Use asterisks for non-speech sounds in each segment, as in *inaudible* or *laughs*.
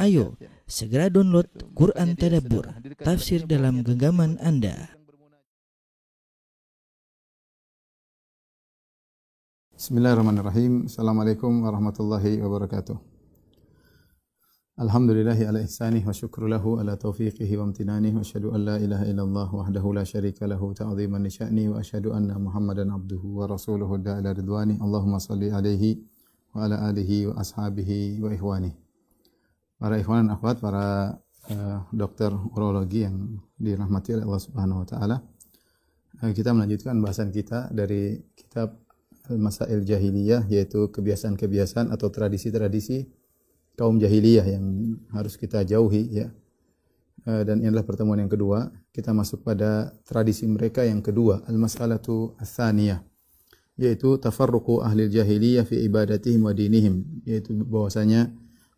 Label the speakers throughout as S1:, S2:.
S1: Ayo, segera download Quran Tadabbur, tafsir dalam genggaman Anda.
S2: Bismillahirrahmanirrahim. Assalamualaikum warahmatullahi wabarakatuh. Alhamdulillahi ala ihsanih wa syukru lahu ala taufiqihi wa amtinanih wa asyhadu an la ilaha illallah wahdahu la syarika lahu ta'ziman li sya'ni wa asyhadu anna Muhammadan abduhu wa rasuluhu da'ila ridwani. Allahumma salli alaihi wa ala alihi wa ashabihi wa ikhwani. Para ikhwan dan akhwat, para uh, dokter urologi yang dirahmati oleh Allah Subhanahu wa taala. Uh, kita melanjutkan bahasan kita dari kitab Al-Masail Jahiliyah yaitu kebiasaan-kebiasaan atau tradisi-tradisi kaum jahiliyah yang harus kita jauhi ya. Uh, dan ini adalah pertemuan yang kedua. Kita masuk pada tradisi mereka yang kedua, al-mas'alatu ats-tsaniyah yaitu tafarruqu ahli jahiliyah fi ibadatihim wa dinihim yaitu bahwasanya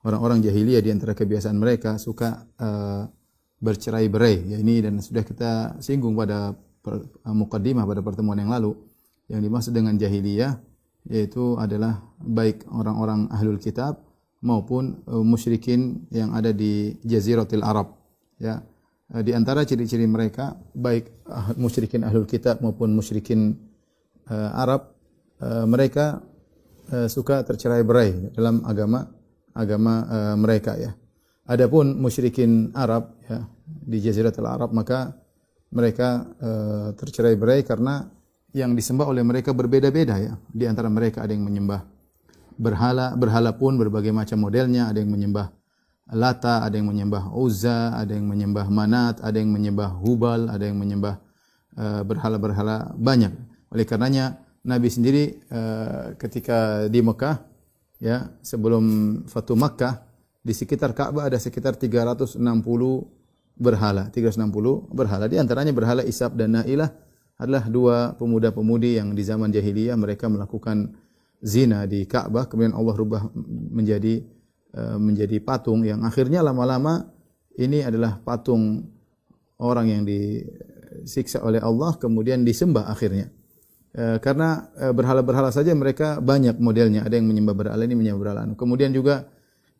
S2: orang-orang jahiliyah di antara kebiasaan mereka suka uh, bercerai-berai. Ya ini dan sudah kita singgung pada per, uh, mukaddimah pada pertemuan yang lalu. Yang dimaksud dengan jahiliyah yaitu adalah baik orang-orang ahlul kitab maupun uh, musyrikin yang ada di jaziratul Arab. Ya uh, di antara ciri-ciri mereka baik uh, musyrikin ahlul kitab maupun musyrikin uh, Arab uh, mereka suka tercerai-berai dalam agama agama uh, mereka ya. Adapun musyrikin Arab ya di Jaziratul Arab maka mereka uh, tercerai-berai karena yang disembah oleh mereka berbeda-beda ya. Di antara mereka ada yang menyembah berhala, berhala pun berbagai macam modelnya, ada yang menyembah Lata, ada yang menyembah Uzza, ada yang menyembah Manat, ada yang menyembah Hubal, ada yang menyembah berhala-berhala uh, banyak. Oleh karenanya Nabi sendiri uh, ketika di Mekah ya sebelum Fatu Makkah di sekitar Ka'bah ada sekitar 360 berhala, 360 berhala. Di antaranya berhala Isab dan Nailah adalah dua pemuda-pemudi yang di zaman jahiliyah mereka melakukan zina di Ka'bah kemudian Allah rubah menjadi uh, menjadi patung yang akhirnya lama-lama ini adalah patung orang yang disiksa oleh Allah kemudian disembah akhirnya. E, karena e, berhala-berhala saja mereka banyak modelnya. Ada yang menyembah berhala ini menyembah berhala. Kemudian juga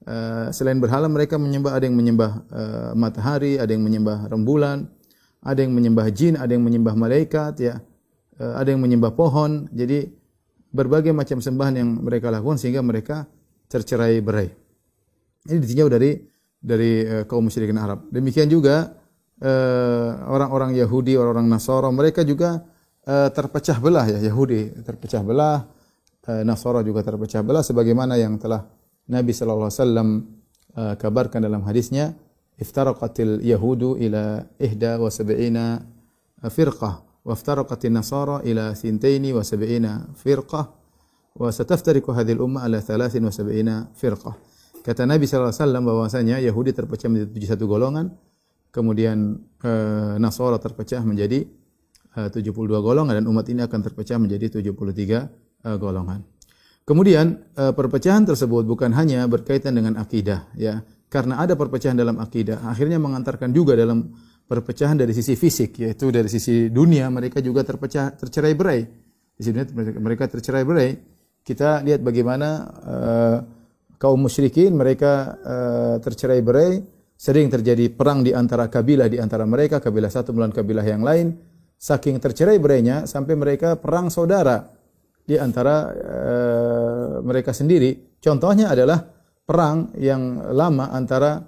S2: e, selain berhala mereka menyembah ada yang menyembah matahari, ada yang menyembah rembulan, ada yang menyembah jin, ada yang menyembah malaikat ya. Ada yang menyembah pohon. Jadi berbagai macam sembahan yang mereka lakukan sehingga mereka tercerai berai. Ini ditinjau dari dari kaum musyrikin Arab. Demikian juga orang-orang Yahudi, orang-orang Nasara, mereka juga uh, terpecah belah ya Yahudi terpecah belah uh, Nasara juga terpecah belah sebagaimana yang telah Nabi sallallahu alaihi wasallam uh, kabarkan dalam hadisnya iftaraqatil yahudu ila ihda wa sab'ina firqah wa iftaraqatin nasara ila sintaini wa sab'ina firqah wa sataftariqu al-ummah ala 73 firqah. Kata Nabi sallallahu alaihi wasallam bahwasanya Yahudi terpecah menjadi satu golongan kemudian uh, Nasara terpecah menjadi 72 eh, golongan dan umat ini akan terpecah menjadi 73 eh, golongan. Kemudian eh, perpecahan tersebut bukan hanya berkaitan dengan akidah ya. Karena ada perpecahan dalam akidah, akhirnya mengantarkan juga dalam perpecahan dari sisi fisik yaitu dari sisi dunia mereka juga terpecah tercerai berai. Di sini mereka tercerai berai. Kita lihat bagaimana uh, kaum musyrikin mereka uh, tercerai berai, sering terjadi perang di antara kabilah di antara mereka, kabilah satu melawan kabilah yang lain saking tercerai berainya sampai mereka perang saudara di antara uh, mereka sendiri. Contohnya adalah perang yang lama antara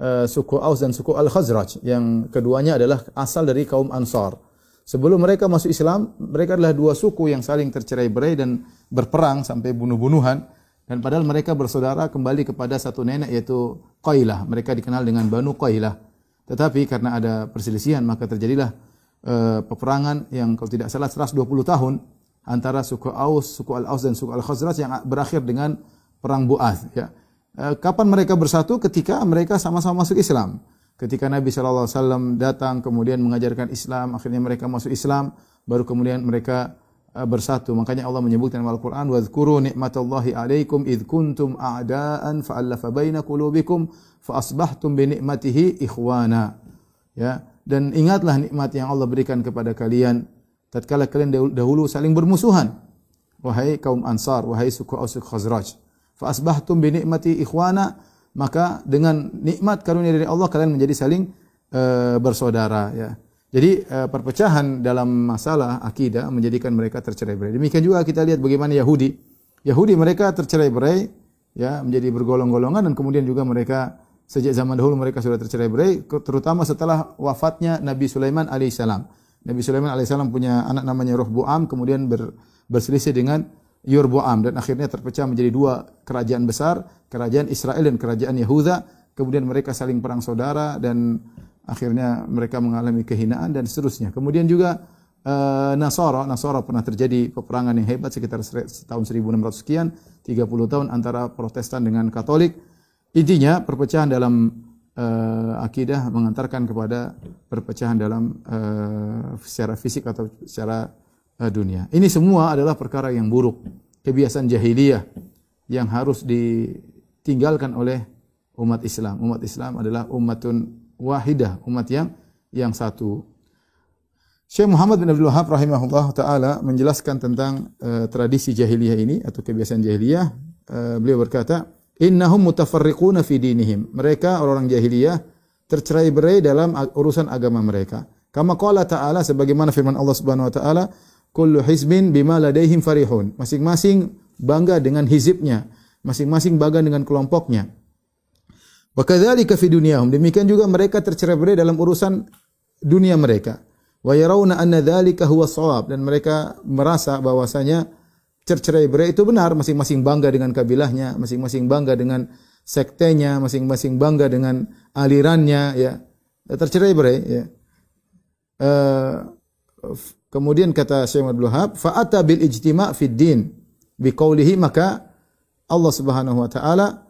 S2: uh, suku Aus dan suku Al-Khazraj yang keduanya adalah asal dari kaum Ansar. Sebelum mereka masuk Islam, mereka adalah dua suku yang saling tercerai berai dan berperang sampai bunuh-bunuhan. Dan padahal mereka bersaudara kembali kepada satu nenek yaitu Qailah. Mereka dikenal dengan Banu Qailah. Tetapi karena ada perselisihan maka terjadilah uh, peperangan yang kalau tidak salah 120 tahun antara suku Aus, suku Al-Aus dan suku Al-Khazraj yang berakhir dengan perang Bu'ath ya. Uh, kapan mereka bersatu? Ketika mereka sama-sama masuk Islam. Ketika Nabi SAW datang kemudian mengajarkan Islam, akhirnya mereka masuk Islam, baru kemudian mereka uh, bersatu. Makanya Allah menyebutkan dalam Al-Qur'an wadhkuru nikmatallahi alaikum id kuntum a'daan fa'alafa baina qulubikum fa asbahtum bi. Ya, dan ingatlah nikmat yang Allah berikan kepada kalian tatkala kalian dahulu saling bermusuhan wahai kaum Ansar wahai suku Aus Khazraj fa asbahtum bi ikhwana maka dengan nikmat karunia dari Allah kalian menjadi saling uh, bersaudara ya. Jadi uh, perpecahan dalam masalah akidah menjadikan mereka tercerai-berai. Demikian juga kita lihat bagaimana Yahudi. Yahudi mereka tercerai-berai ya menjadi bergolong-golongan dan kemudian juga mereka sejak zaman dahulu mereka sudah tercerai-berai terutama setelah wafatnya Nabi Sulaiman alaihissalam. Nabi Sulaiman alaihissalam punya anak namanya Rohbuam kemudian ber, berselisih dengan Yurbuam dan akhirnya terpecah menjadi dua kerajaan besar, kerajaan Israel dan kerajaan Yehuda. Kemudian mereka saling perang saudara dan akhirnya mereka mengalami kehinaan dan seterusnya. Kemudian juga uh, Nasara, Nasara pernah terjadi peperangan yang hebat sekitar tahun 1600 sekian, 30 tahun antara Protestan dengan Katolik. Intinya perpecahan dalam uh, akidah mengantarkan kepada perpecahan dalam uh, secara fisik atau secara uh, dunia. Ini semua adalah perkara yang buruk, kebiasaan jahiliyah yang harus ditinggalkan oleh umat Islam. Umat Islam adalah umatun wahidah, umat yang yang satu. Syekh Muhammad bin Abdul Wahab rahimahullah taala menjelaskan tentang uh, tradisi jahiliyah ini atau kebiasaan jahiliyah. Uh, beliau berkata, "Innahum mutafarriquna fi dinihim." Mereka orang-orang jahiliyah tercerai-berai dalam urusan agama mereka. Kama qala ta'ala sebagaimana firman Allah Subhanahu wa taala, kullu hizbin bima ladaihim farihun. Masing-masing bangga dengan hizibnya, masing-masing bangga dengan kelompoknya. Wa kadzalika fi dunyahum. Demikian juga mereka tercerai-berai dalam urusan dunia mereka. Wa yarawna anna dzalika huwa shawab dan mereka merasa bahwasanya tercerai-berai itu benar, masing-masing bangga dengan kabilahnya, masing-masing bangga dengan sektenya, masing-masing bangga dengan alirannya ya. Tercerai-berai ya. Uh, Kemudian kata Syekh Abdul Wahab, fa'ata bil ijtima' fid din biqaulihi maka Allah Subhanahu wa taala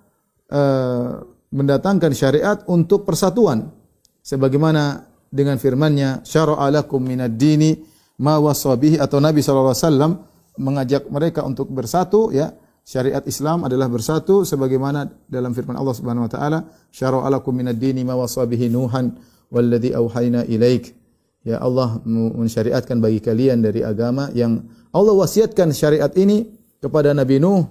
S2: uh, mendatangkan syariat untuk persatuan sebagaimana dengan firman-Nya syara'a lakum minad dini ma wasabihi atau Nabi sallallahu alaihi wasallam mengajak mereka untuk bersatu ya. Syariat Islam adalah bersatu sebagaimana dalam firman Allah Subhanahu wa taala syara'a lakum minad dini ma wasabihi nuhan walladzi auhayna ilaika ya Allah mensyariatkan bagi kalian dari agama yang Allah wasiatkan syariat ini kepada Nabi Nuh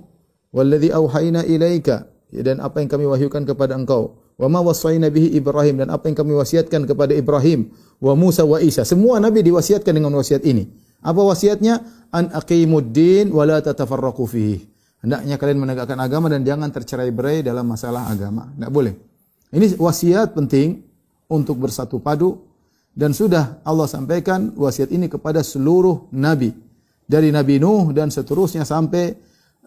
S2: walladzi auhayna ilaika. Ya, dan apa yang kami wahyukan kepada engkau. Wa ma wasayna bihi Ibrahim. Dan apa yang kami wasiatkan kepada Ibrahim wa Musa wa Isa. Semua nabi diwasiatkan dengan wasiat ini apa wasiatnya? An aqimuddin wa la tatafarraqu fihi. Hendaknya kalian menegakkan agama dan jangan tercerai-berai dalam masalah agama. Enggak boleh. Ini wasiat penting untuk bersatu padu dan sudah Allah sampaikan wasiat ini kepada seluruh nabi. Dari Nabi Nuh dan seterusnya sampai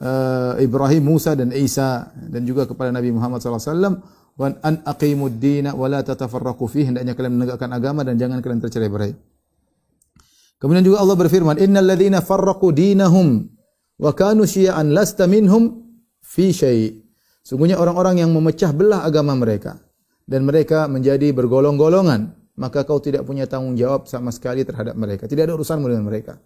S2: uh, Ibrahim, Musa dan Isa dan juga kepada Nabi Muhammad SAW wan an aqimud dina wa la tatafarraqu fihi. Hendaknya kalian menegakkan agama dan jangan kalian tercerai-berai. Kemudian juga Allah berfirman, "Innal ladzina farraqu dinahum wa kanu syi'an lasta minhum fi syai'." Sungguhnya orang-orang yang memecah belah agama mereka dan mereka menjadi bergolong-golongan maka kau tidak punya tanggung jawab sama sekali terhadap mereka. Tidak ada urusanmu dengan mereka.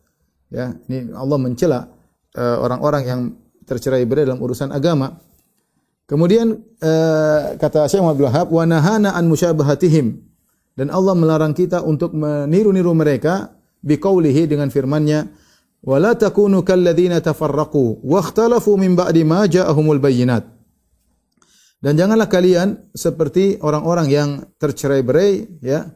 S2: Ya, ini Allah mencela uh, orang-orang yang tercerai berai dalam urusan agama. Kemudian uh, kata Syekh Muhammad Wahab, "Wa nahana an musyabahatihim." Dan Allah melarang kita untuk meniru-niru mereka biqaulihi dengan firman-Nya, "Wa la takunu kalladzina tafarraqu wa ikhtalafu min ba'di ma ja'ahumul bayyinat." Dan janganlah kalian seperti orang-orang yang tercerai-berai ya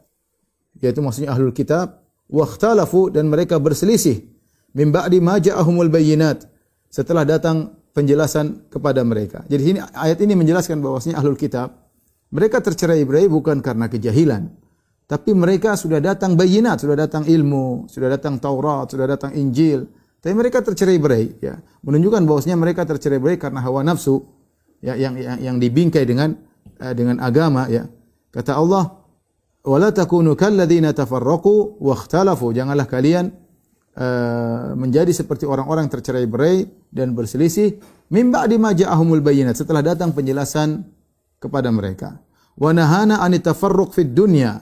S2: yaitu maksudnya ahlul kitab wakhtalafu dan mereka berselisih min ba'di ma ja'ahumul bayyinat setelah datang penjelasan kepada mereka. Jadi sini ayat ini menjelaskan bahwasanya ahlul kitab mereka tercerai-berai bukan karena kejahilan, tapi mereka sudah datang bayinat, sudah datang ilmu, sudah datang Taurat, sudah datang Injil, tapi mereka tercerai-berai ya, menunjukkan bahwasanya mereka tercerai-berai karena hawa nafsu ya yang yang, yang dibingkai dengan uh, dengan agama ya. Kata Allah, wala takunu kalladzina tafarraqu wa. Janganlah kalian uh, menjadi seperti orang-orang tercerai-berai dan berselisih mim ba'di ma ja'ahumul bayyinat setelah datang penjelasan kepada mereka. Wa nahana an tafarruq fid dunya.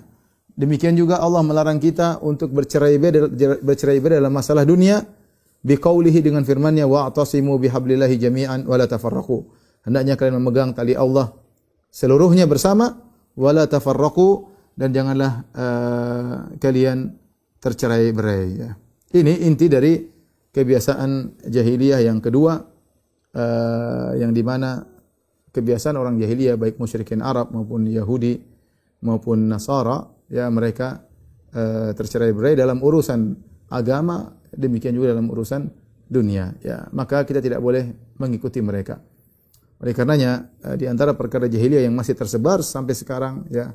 S2: Demikian juga Allah melarang kita untuk bercerai-berai bercerai-berai dalam masalah dunia biqaulihi dengan firman-Nya wa'tasimu bihablillahi jami'an wa. Hendaknya kalian memegang tali Allah seluruhnya bersama tafarraqu dan janganlah uh, kalian tercerai berai. Ya. Ini inti dari kebiasaan jahiliyah yang kedua uh, yang di mana kebiasaan orang jahiliyah baik musyrikin Arab maupun Yahudi maupun Nasara ya mereka uh, tercerai-berai dalam urusan agama demikian juga dalam urusan dunia. Ya maka kita tidak boleh mengikuti mereka. Oleh karenanya uh, di antara perkara jahiliyah yang masih tersebar sampai sekarang ya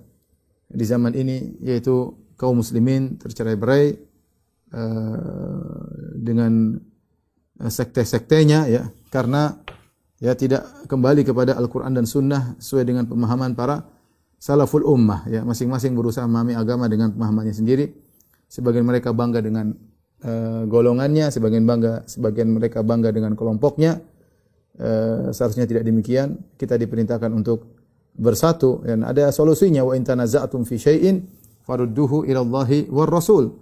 S2: di zaman ini yaitu kaum muslimin tercerai-berai uh, dengan sekte-sektenya ya karena ya tidak kembali kepada Al-Qur'an dan Sunnah sesuai dengan pemahaman para salaful ummah ya masing-masing berusaha memahami agama dengan pemahamannya sendiri. Sebagian mereka bangga dengan uh, golongannya sebagian bangga sebagian mereka bangga dengan kelompoknya. Uh, seharusnya tidak demikian. Kita diperintahkan untuk bersatu dan ada solusinya. Wa in tanaza'tum fi syai'in farudduhu ila Allahi war rasul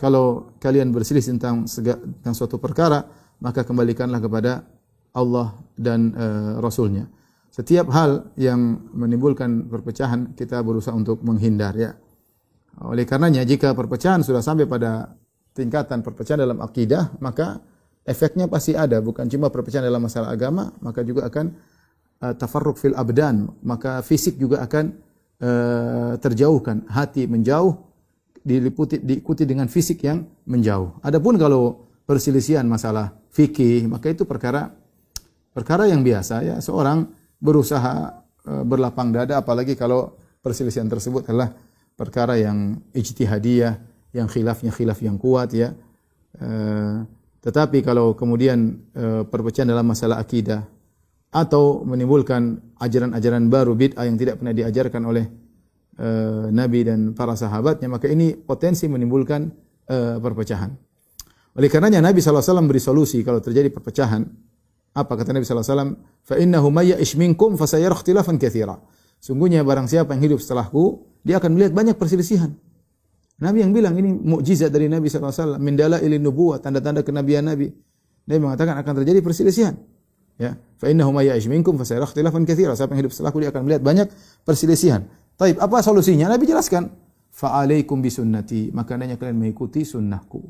S2: kalau kalian berselisih tentang tentang suatu perkara maka kembalikanlah kepada Allah dan uh, Rasulnya. Setiap hal yang menimbulkan perpecahan kita berusaha untuk menghindar ya. Oleh karenanya jika perpecahan sudah sampai pada tingkatan perpecahan dalam akidah, maka efeknya pasti ada, bukan cuma perpecahan dalam masalah agama, maka juga akan uh, tafarruq fil abdan, maka fisik juga akan uh, terjauhkan, hati menjauh diliputi diikuti dengan fisik yang menjauh. Adapun kalau perselisihan masalah fikih, maka itu perkara perkara yang biasa ya seorang berusaha e, berlapang dada apalagi kalau perselisihan tersebut adalah perkara yang ijtihadiyah, yang khilafnya khilaf yang kuat ya. E, tetapi kalau kemudian e, perpecahan dalam masalah akidah atau menimbulkan ajaran-ajaran baru bid'ah yang tidak pernah diajarkan oleh Nabi dan para sahabatnya, maka ini potensi menimbulkan perpecahan. Oleh karenanya Nabi SAW beri solusi kalau terjadi perpecahan apa kata Nabi sallallahu alaihi wasallam? Fa innahu may ya'ish minkum fasayara ikhtilafan katsira. Sungguhnya barang siapa yang hidup setelahku, dia akan melihat banyak perselisihan. Nabi yang bilang ini mukjizat dari Nabi sallallahu alaihi wasallam, min dalailin nubuwah, tanda-tanda kenabian Nabi. Nabi mengatakan akan terjadi perselisihan. Ya, fa innahu may ya'ish minkum fasayara ikhtilafan katsira. Siapa yang hidup setelahku dia akan melihat banyak perselisihan. Taib, apa solusinya? Nabi jelaskan, fa alaikum bisunnati, maka hendaknya kalian mengikuti sunnahku.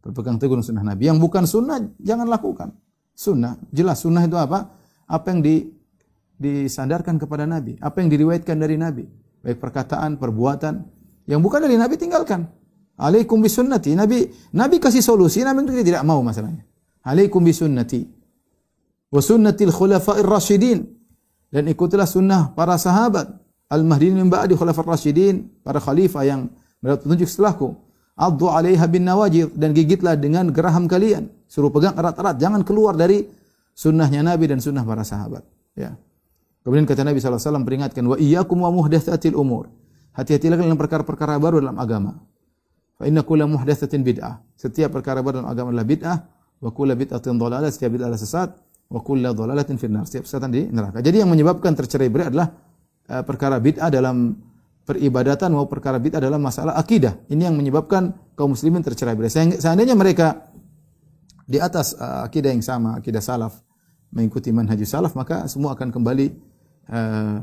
S2: Berpegang teguh sunnah Nabi. Yang bukan sunnah jangan lakukan sunnah. Jelas sunnah itu apa? Apa yang di, disandarkan kepada Nabi, apa yang diriwayatkan dari Nabi, baik perkataan, perbuatan, yang bukan dari Nabi tinggalkan. Alaikum bisunnati. Nabi Nabi kasih solusi, Nabi tidak mau masalahnya. Alaikum bisunnati. Wa sunnatil khulafa'ir rasyidin. Dan ikutilah sunnah para sahabat. Al-Mahdiin min ba'di khulafa'ir rasyidin. Para khalifah yang mendapat petunjuk setelahku. Addu alaiha bin nawajir. Dan gigitlah dengan geraham kalian. Suruh pegang erat-erat, jangan keluar dari sunnahnya Nabi dan sunnah para sahabat. Ya. Kemudian kata Nabi SAW peringatkan, wa iyyakum wa muhdatsatil umur. Hati-hatilah dengan perkara-perkara baru dalam agama. Fa inna kulla muhdatsatin bid'ah. Setiap perkara baru dalam agama adalah bid'ah, wa kulla bid'atin dhalalah, setiap bid'ah adalah sesat, wa kulla dhalalatin finnar. Setiap sesatan di neraka. Jadi yang menyebabkan tercerai berai adalah uh, perkara bid'ah dalam peribadatan maupun perkara bid'ah dalam masalah akidah. Ini yang menyebabkan kaum muslimin tercerai berai. Seandainya mereka di atas uh, akidah yang sama, akidah salaf, mengikuti manhaj salaf, maka semua akan kembali uh,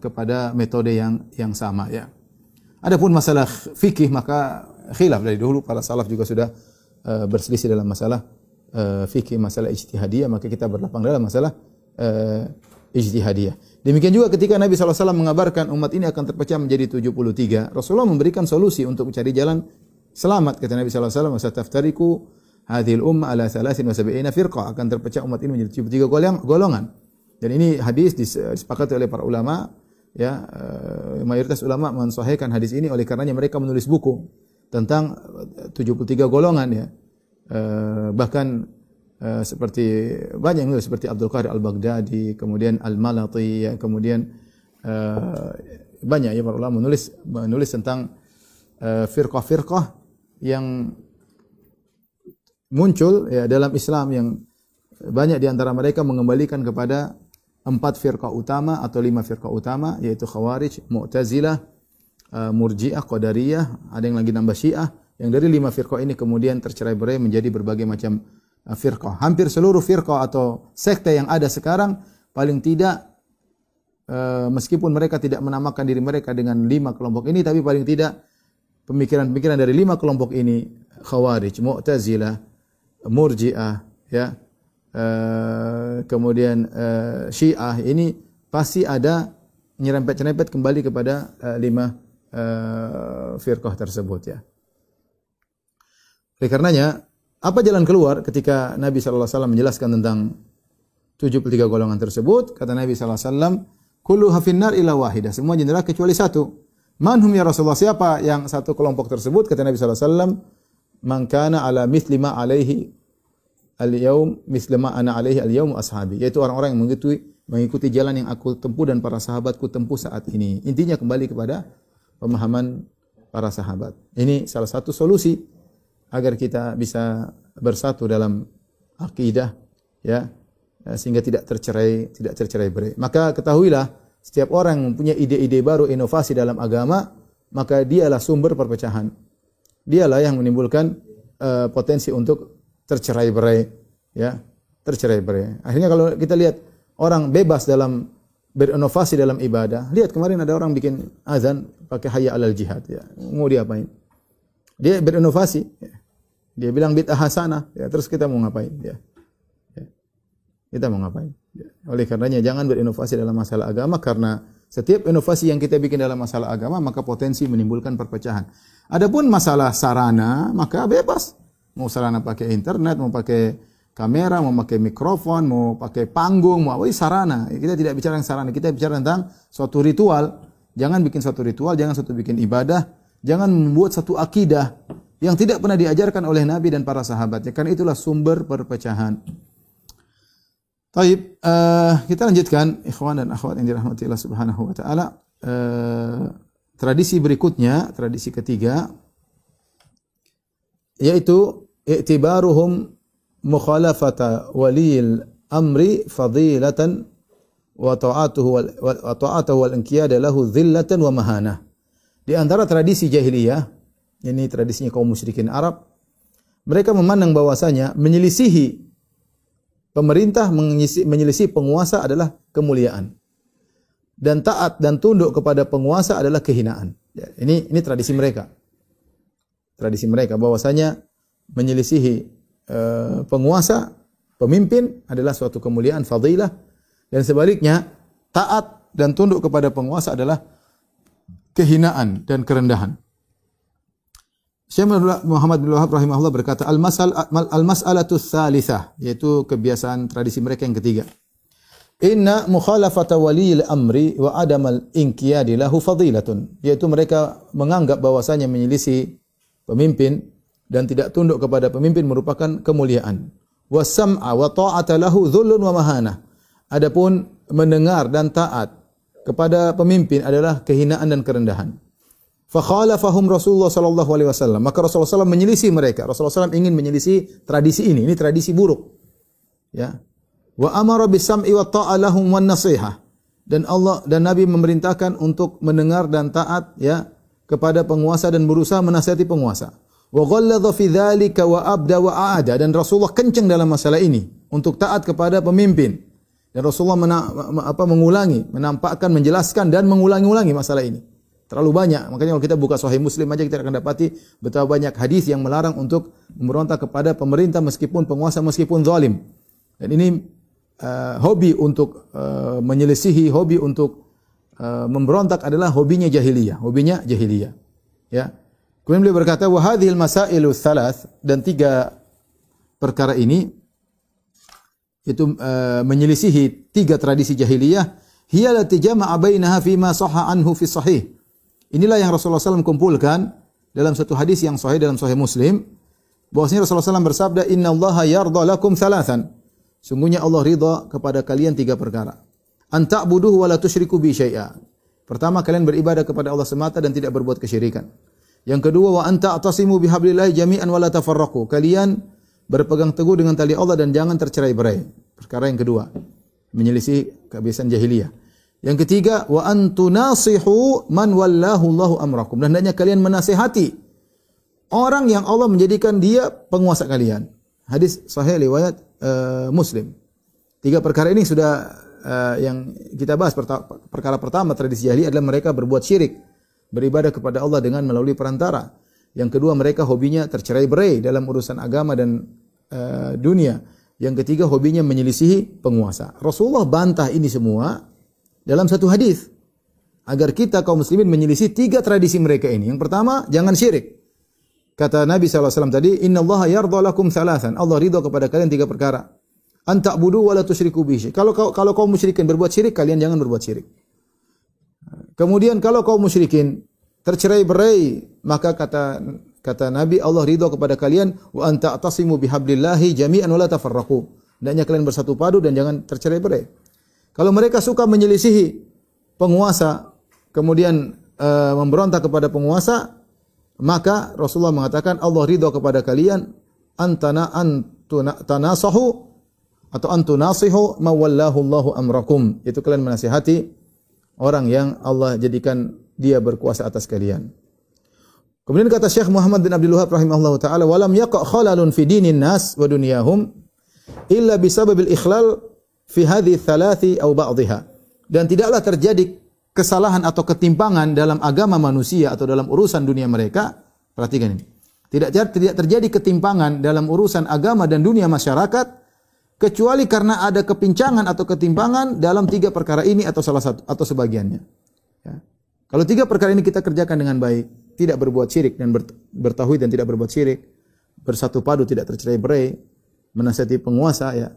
S2: kepada metode yang yang sama ya. Adapun masalah fikih maka khilaf dari dulu para salaf juga sudah uh, berselisih dalam masalah uh, fikih, masalah ijtihadiyah, maka kita berlapang dalam masalah uh, ijtihadiyah. Demikian juga ketika Nabi SAW mengabarkan umat ini akan terpecah menjadi 73, Rasulullah memberikan solusi untuk mencari jalan selamat. Kata Nabi SAW, masa taftariku hadhil umma ala salasin wa sab'ina firqa akan terpecah umat ini menjadi tiga golongan. Dan ini hadis disepakati oleh para ulama ya uh, mayoritas ulama mensahihkan hadis ini oleh karenanya mereka menulis buku tentang 73 golongan ya. Uh, bahkan uh, seperti banyak yang seperti Abdul Qadir Al-Baghdadi, kemudian Al-Malati ya, kemudian uh, banyak ya para ulama menulis menulis tentang firqah-firqah yang muncul ya dalam Islam yang banyak di antara mereka mengembalikan kepada empat firqah utama atau lima firqah utama yaitu Khawarij, Mu'tazilah, uh, Murji'ah, Qadariyah, ada yang lagi nambah Syiah. Yang dari lima firqah ini kemudian tercerai-berai menjadi berbagai macam uh, firqah. Hampir seluruh firqah atau sekte yang ada sekarang paling tidak uh, meskipun mereka tidak menamakan diri mereka dengan lima kelompok ini tapi paling tidak pemikiran-pemikiran dari lima kelompok ini Khawarij, Mu'tazilah, Murji'ah, ya, uh, kemudian uh, Syiah ini pasti ada nyerempet-nyerempet kembali kepada lima firqah tersebut ya. Oleh karenanya, apa jalan keluar ketika Nabi wasallam menjelaskan tentang 73 golongan tersebut? Kata Nabi sallallahu alaihi wasallam, "Kullu hafinnar ila wahidah." Semua jendela kecuali satu. Manhum ya Rasulullah? Siapa yang satu kelompok tersebut? Kata Nabi sallallahu alaihi wasallam, "Man kana ala mithli ma alaihi al-yaum mithli ma ana alaihi al-yaum ashabi." Yaitu orang-orang yang mengikuti mengikuti jalan yang aku tempuh dan para sahabatku tempuh saat ini. Intinya kembali kepada pemahaman para sahabat. Ini salah satu solusi agar kita bisa bersatu dalam akidah ya sehingga tidak tercerai tidak tercerai berai. Maka ketahuilah setiap orang yang mempunyai ide-ide baru inovasi dalam agama maka dialah sumber perpecahan. Dialah yang menimbulkan uh, potensi untuk tercerai berai ya tercerai berai. Akhirnya kalau kita lihat orang bebas dalam berinovasi dalam ibadah. Lihat kemarin ada orang bikin azan pakai hayya alal jihad ya. Mau diapain? Dia berinovasi. Ya. Dia bilang bid'ah hasanah, ya terus kita mau ngapain? Ya. ya. Kita mau ngapain? Ya. Oleh karenanya jangan berinovasi dalam masalah agama karena setiap inovasi yang kita bikin dalam masalah agama maka potensi menimbulkan perpecahan. Adapun masalah sarana maka bebas. Mau sarana pakai internet, mau pakai kamera, mau pakai mikrofon, mau pakai panggung, mau apa sarana. Kita tidak bicara tentang sarana, kita bicara tentang suatu ritual. Jangan bikin suatu ritual, jangan suatu bikin ibadah, jangan membuat satu akidah yang tidak pernah diajarkan oleh Nabi dan para sahabatnya. Karena itulah sumber perpecahan. Taib, uh, kita lanjutkan ikhwan dan akhwat yang dirahmati Allah Subhanahu wa taala. Uh, tradisi berikutnya, tradisi ketiga yaitu i'tibaruhum mukhalafata waliyil amri fadilatan wa ta'atuhu wa ta'atuhu wal inqiyada lahu dhillatan wa mahana. Di antara tradisi jahiliyah, ini tradisinya kaum musyrikin Arab, mereka memandang bahwasanya menyelisihi pemerintah menyelisih penguasa adalah kemuliaan. Dan taat dan tunduk kepada penguasa adalah kehinaan. Ya, ini ini tradisi mereka. Tradisi mereka bahwasanya menyelisihi Eh, penguasa, pemimpin adalah suatu kemuliaan, fadilah. Dan sebaliknya, taat dan tunduk kepada penguasa adalah kehinaan dan kerendahan. Syekh Muhammad bin Wahab rahimahullah berkata, al-mas'al al-mas'alatu tsalitsah, yaitu kebiasaan tradisi mereka yang ketiga. Inna mukhalafata waliyil amri wa adamal inqiyadi lahu fadilatun, yaitu mereka menganggap bahwasanya menyelisih pemimpin dan tidak tunduk kepada pemimpin merupakan kemuliaan. Wasam'a wa ta'ata lahu dhullun wa mahana. Adapun mendengar dan taat kepada pemimpin adalah kehinaan dan kerendahan. Fakhalafahum Rasulullah sallallahu alaihi wasallam. Maka Rasulullah SAW menyelisih mereka. Rasulullah SAW ingin menyelisih tradisi ini. Ini tradisi buruk. Ya. Wa amara bisam'i wa ta'a lahum wan nasihah. Dan Allah dan Nabi memerintahkan untuk mendengar dan taat ya kepada penguasa dan berusaha menasihati penguasa wa ghalladha fi dzalika wa abda wa aada dan Rasulullah kencang dalam masalah ini untuk taat kepada pemimpin. Dan Rasulullah mena, apa mengulangi, menampakkan, menjelaskan dan mengulangi-ulangi masalah ini. Terlalu banyak. Makanya kalau kita buka Sahih Muslim aja kita akan dapati betapa banyak hadis yang melarang untuk memberontak kepada pemerintah meskipun penguasa meskipun zalim. Dan ini uh, hobi untuk uh, menyelisihi, hobi untuk uh, memberontak adalah hobinya jahiliyah, hobinya jahiliyah. Ya. Kemudian beliau berkata, "Wa hadhil masailu thalath" dan tiga perkara ini itu uh, menyelisihi tiga tradisi jahiliyah, hiya lati jama'a bainaha fi ma sahha fi sahih. Inilah yang Rasulullah SAW kumpulkan dalam satu hadis yang sahih dalam sahih Muslim bahwasanya Rasulullah SAW bersabda, "Inna Allah yarda lakum thalathan." Sungguhnya Allah ridha kepada kalian tiga perkara. An ta'buduhu wa la tusyriku bi syai'a. Pertama kalian beribadah kepada Allah semata dan tidak berbuat kesyirikan. Yang kedua wa anta atasimu bihablillah jami'an wa la tafarraqu. Kalian berpegang teguh dengan tali Allah dan jangan tercerai-berai. Perkara yang kedua, menyelisih kebiasaan jahiliyah. Yang ketiga, wa antunasihu man wallahu Allahu amrakum. Dan hendaknya kalian menasihati orang yang Allah menjadikan dia penguasa kalian. Hadis sahih riwayat uh, Muslim. Tiga perkara ini sudah uh, yang kita bahas. Perkara pertama tradisi jahiliyah adalah mereka berbuat syirik beribadah kepada Allah dengan melalui perantara. Yang kedua mereka hobinya tercerai berai dalam urusan agama dan uh, dunia. Yang ketiga hobinya menyelisihi penguasa. Rasulullah bantah ini semua dalam satu hadis agar kita kaum muslimin menyelisih tiga tradisi mereka ini. Yang pertama, jangan syirik. Kata Nabi SAW tadi, Inna Allah yardha lakum thalathan. Allah ridho kepada kalian tiga perkara. Anta budu wa la tusyriku bihi. Kalau kalau kaum musyrikin berbuat syirik, kalian jangan berbuat syirik. Kemudian kalau kaum musyrikin tercerai berai, maka kata kata Nabi Allah ridho kepada kalian wa anta atasimu bihablillahi jami'an wa la tafarraqu. Hendaknya kalian bersatu padu dan jangan tercerai berai. Kalau mereka suka menyelisihi penguasa, kemudian uh, memberontak kepada penguasa, maka Rasulullah mengatakan Allah ridho kepada kalian antana antuna tanasahu atau antu nasihu mawallahu Allahu amrakum. Itu kalian menasihati orang yang Allah jadikan dia berkuasa atas kalian. Kemudian kata Syekh Muhammad bin Abdul Wahab rahimahullahu taala, "Walam yaqa khalalun fi dinin nas wa dunyahum illa bisababil ikhlal fi hadhihi thalathi aw ba'dihha." Dan tidaklah terjadi kesalahan atau ketimpangan dalam agama manusia atau dalam urusan dunia mereka. Perhatikan ini. Tidak tidak terjadi ketimpangan dalam urusan agama dan dunia masyarakat kecuali karena ada kepincangan atau ketimpangan dalam tiga perkara ini atau salah satu atau sebagiannya. Ya. Kalau tiga perkara ini kita kerjakan dengan baik, tidak berbuat syirik dan bertauhid dan tidak berbuat syirik, bersatu padu tidak tercerai berai, menasihati penguasa ya,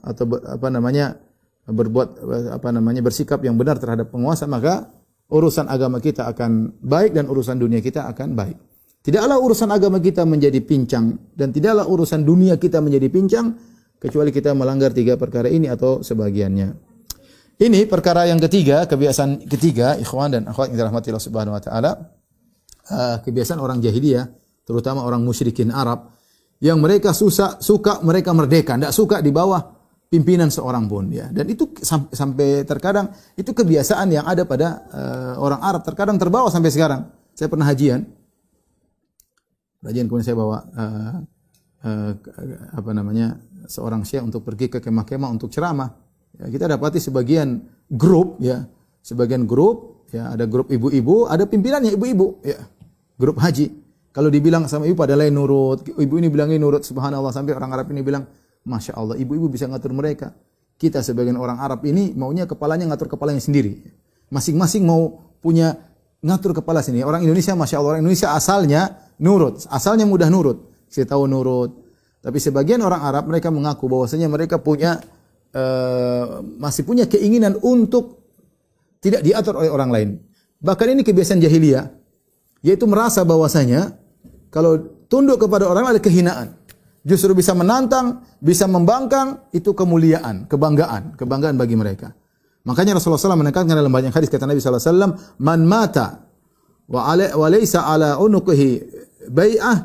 S2: atau apa namanya berbuat apa namanya bersikap yang benar terhadap penguasa maka urusan agama kita akan baik dan urusan dunia kita akan baik. Tidaklah urusan agama kita menjadi pincang dan tidaklah urusan dunia kita menjadi pincang kecuali kita melanggar tiga perkara ini atau sebagiannya. Ini perkara yang ketiga, kebiasaan ketiga, ikhwan dan akhwat yang dirahmati Allah Subhanahu wa taala. Uh, kebiasaan orang jahiliyah, terutama orang musyrikin Arab yang mereka susah, suka mereka merdeka, tidak suka di bawah pimpinan seorang pun ya. Dan itu sampai terkadang itu kebiasaan yang ada pada uh, orang Arab, terkadang terbawa sampai sekarang. Saya pernah hajian, Kajian kemudian saya bawa uh, uh, apa namanya seorang syekh untuk pergi ke kemah-kemah untuk ceramah. Ya, kita dapati sebagian grup ya, sebagian grup ya ada grup ibu-ibu, ada pimpinannya ibu-ibu ya. Grup haji. Kalau dibilang sama ibu pada lain nurut, ibu ini bilangnya nurut subhanallah sampai orang Arab ini bilang, "Masya Allah, ibu-ibu bisa ngatur mereka." Kita sebagian orang Arab ini maunya kepalanya ngatur kepalanya sendiri. Masing-masing mau punya ngatur kepala sini. Orang Indonesia, masya Allah, orang Indonesia asalnya nurut, asalnya mudah nurut. Saya tahu nurut. Tapi sebagian orang Arab mereka mengaku bahwasanya mereka punya uh, masih punya keinginan untuk tidak diatur oleh orang lain. Bahkan ini kebiasaan jahiliyah, yaitu merasa bahwasanya kalau tunduk kepada orang ada kehinaan. Justru bisa menantang, bisa membangkang, itu kemuliaan, kebanggaan, kebanggaan bagi mereka. Makanya Rasulullah SAW menekankan dalam banyak hadis kata Nabi SAW, "Man mata wa ala wa laysa ala unuqihi bai'ah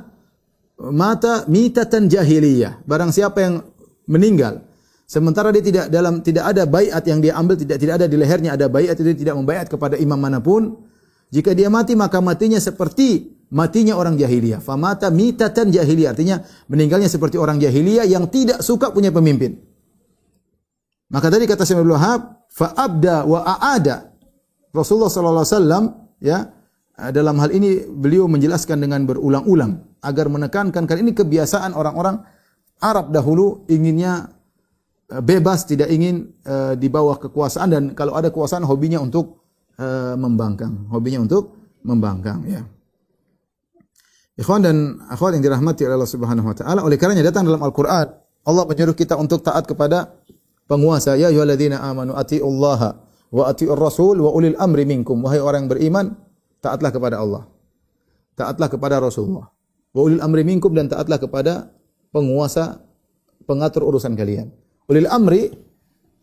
S2: mata mitatan jahiliyah." Barang siapa yang meninggal sementara dia tidak dalam tidak ada baiat yang dia ambil tidak tidak ada di lehernya ada baiat itu tidak membaiat kepada imam mana pun, jika dia mati maka matinya seperti matinya orang jahiliyah. Famata mitatan jahiliyah artinya meninggalnya seperti orang jahiliyah yang tidak suka punya pemimpin. Maka tadi kata Syekh Abdul Wahab, fa'abda wa a'ada. Rasulullah sallallahu alaihi wasallam ya dalam hal ini beliau menjelaskan dengan berulang-ulang agar menekankan kan ini kebiasaan orang-orang Arab dahulu inginnya eh, bebas, tidak ingin uh, di bawah kekuasaan dan kalau ada kekuasaan hobinya untuk uh, membangkang, hobinya untuk membangkang ya. Ikhwan dan akhwat yang dirahmati oleh Allah Subhanahu wa taala, oleh karenanya datang dalam Al-Qur'an Allah menyuruh kita untuk taat kepada penguasa. Ya ayyuhalladzina amanu atiullaha wa atiur rasul wa ulil amri minkum. Wahai orang yang beriman taatlah kepada Allah. Taatlah kepada Rasulullah. Wa ulil amri minkum dan taatlah kepada penguasa pengatur urusan kalian. Ulil amri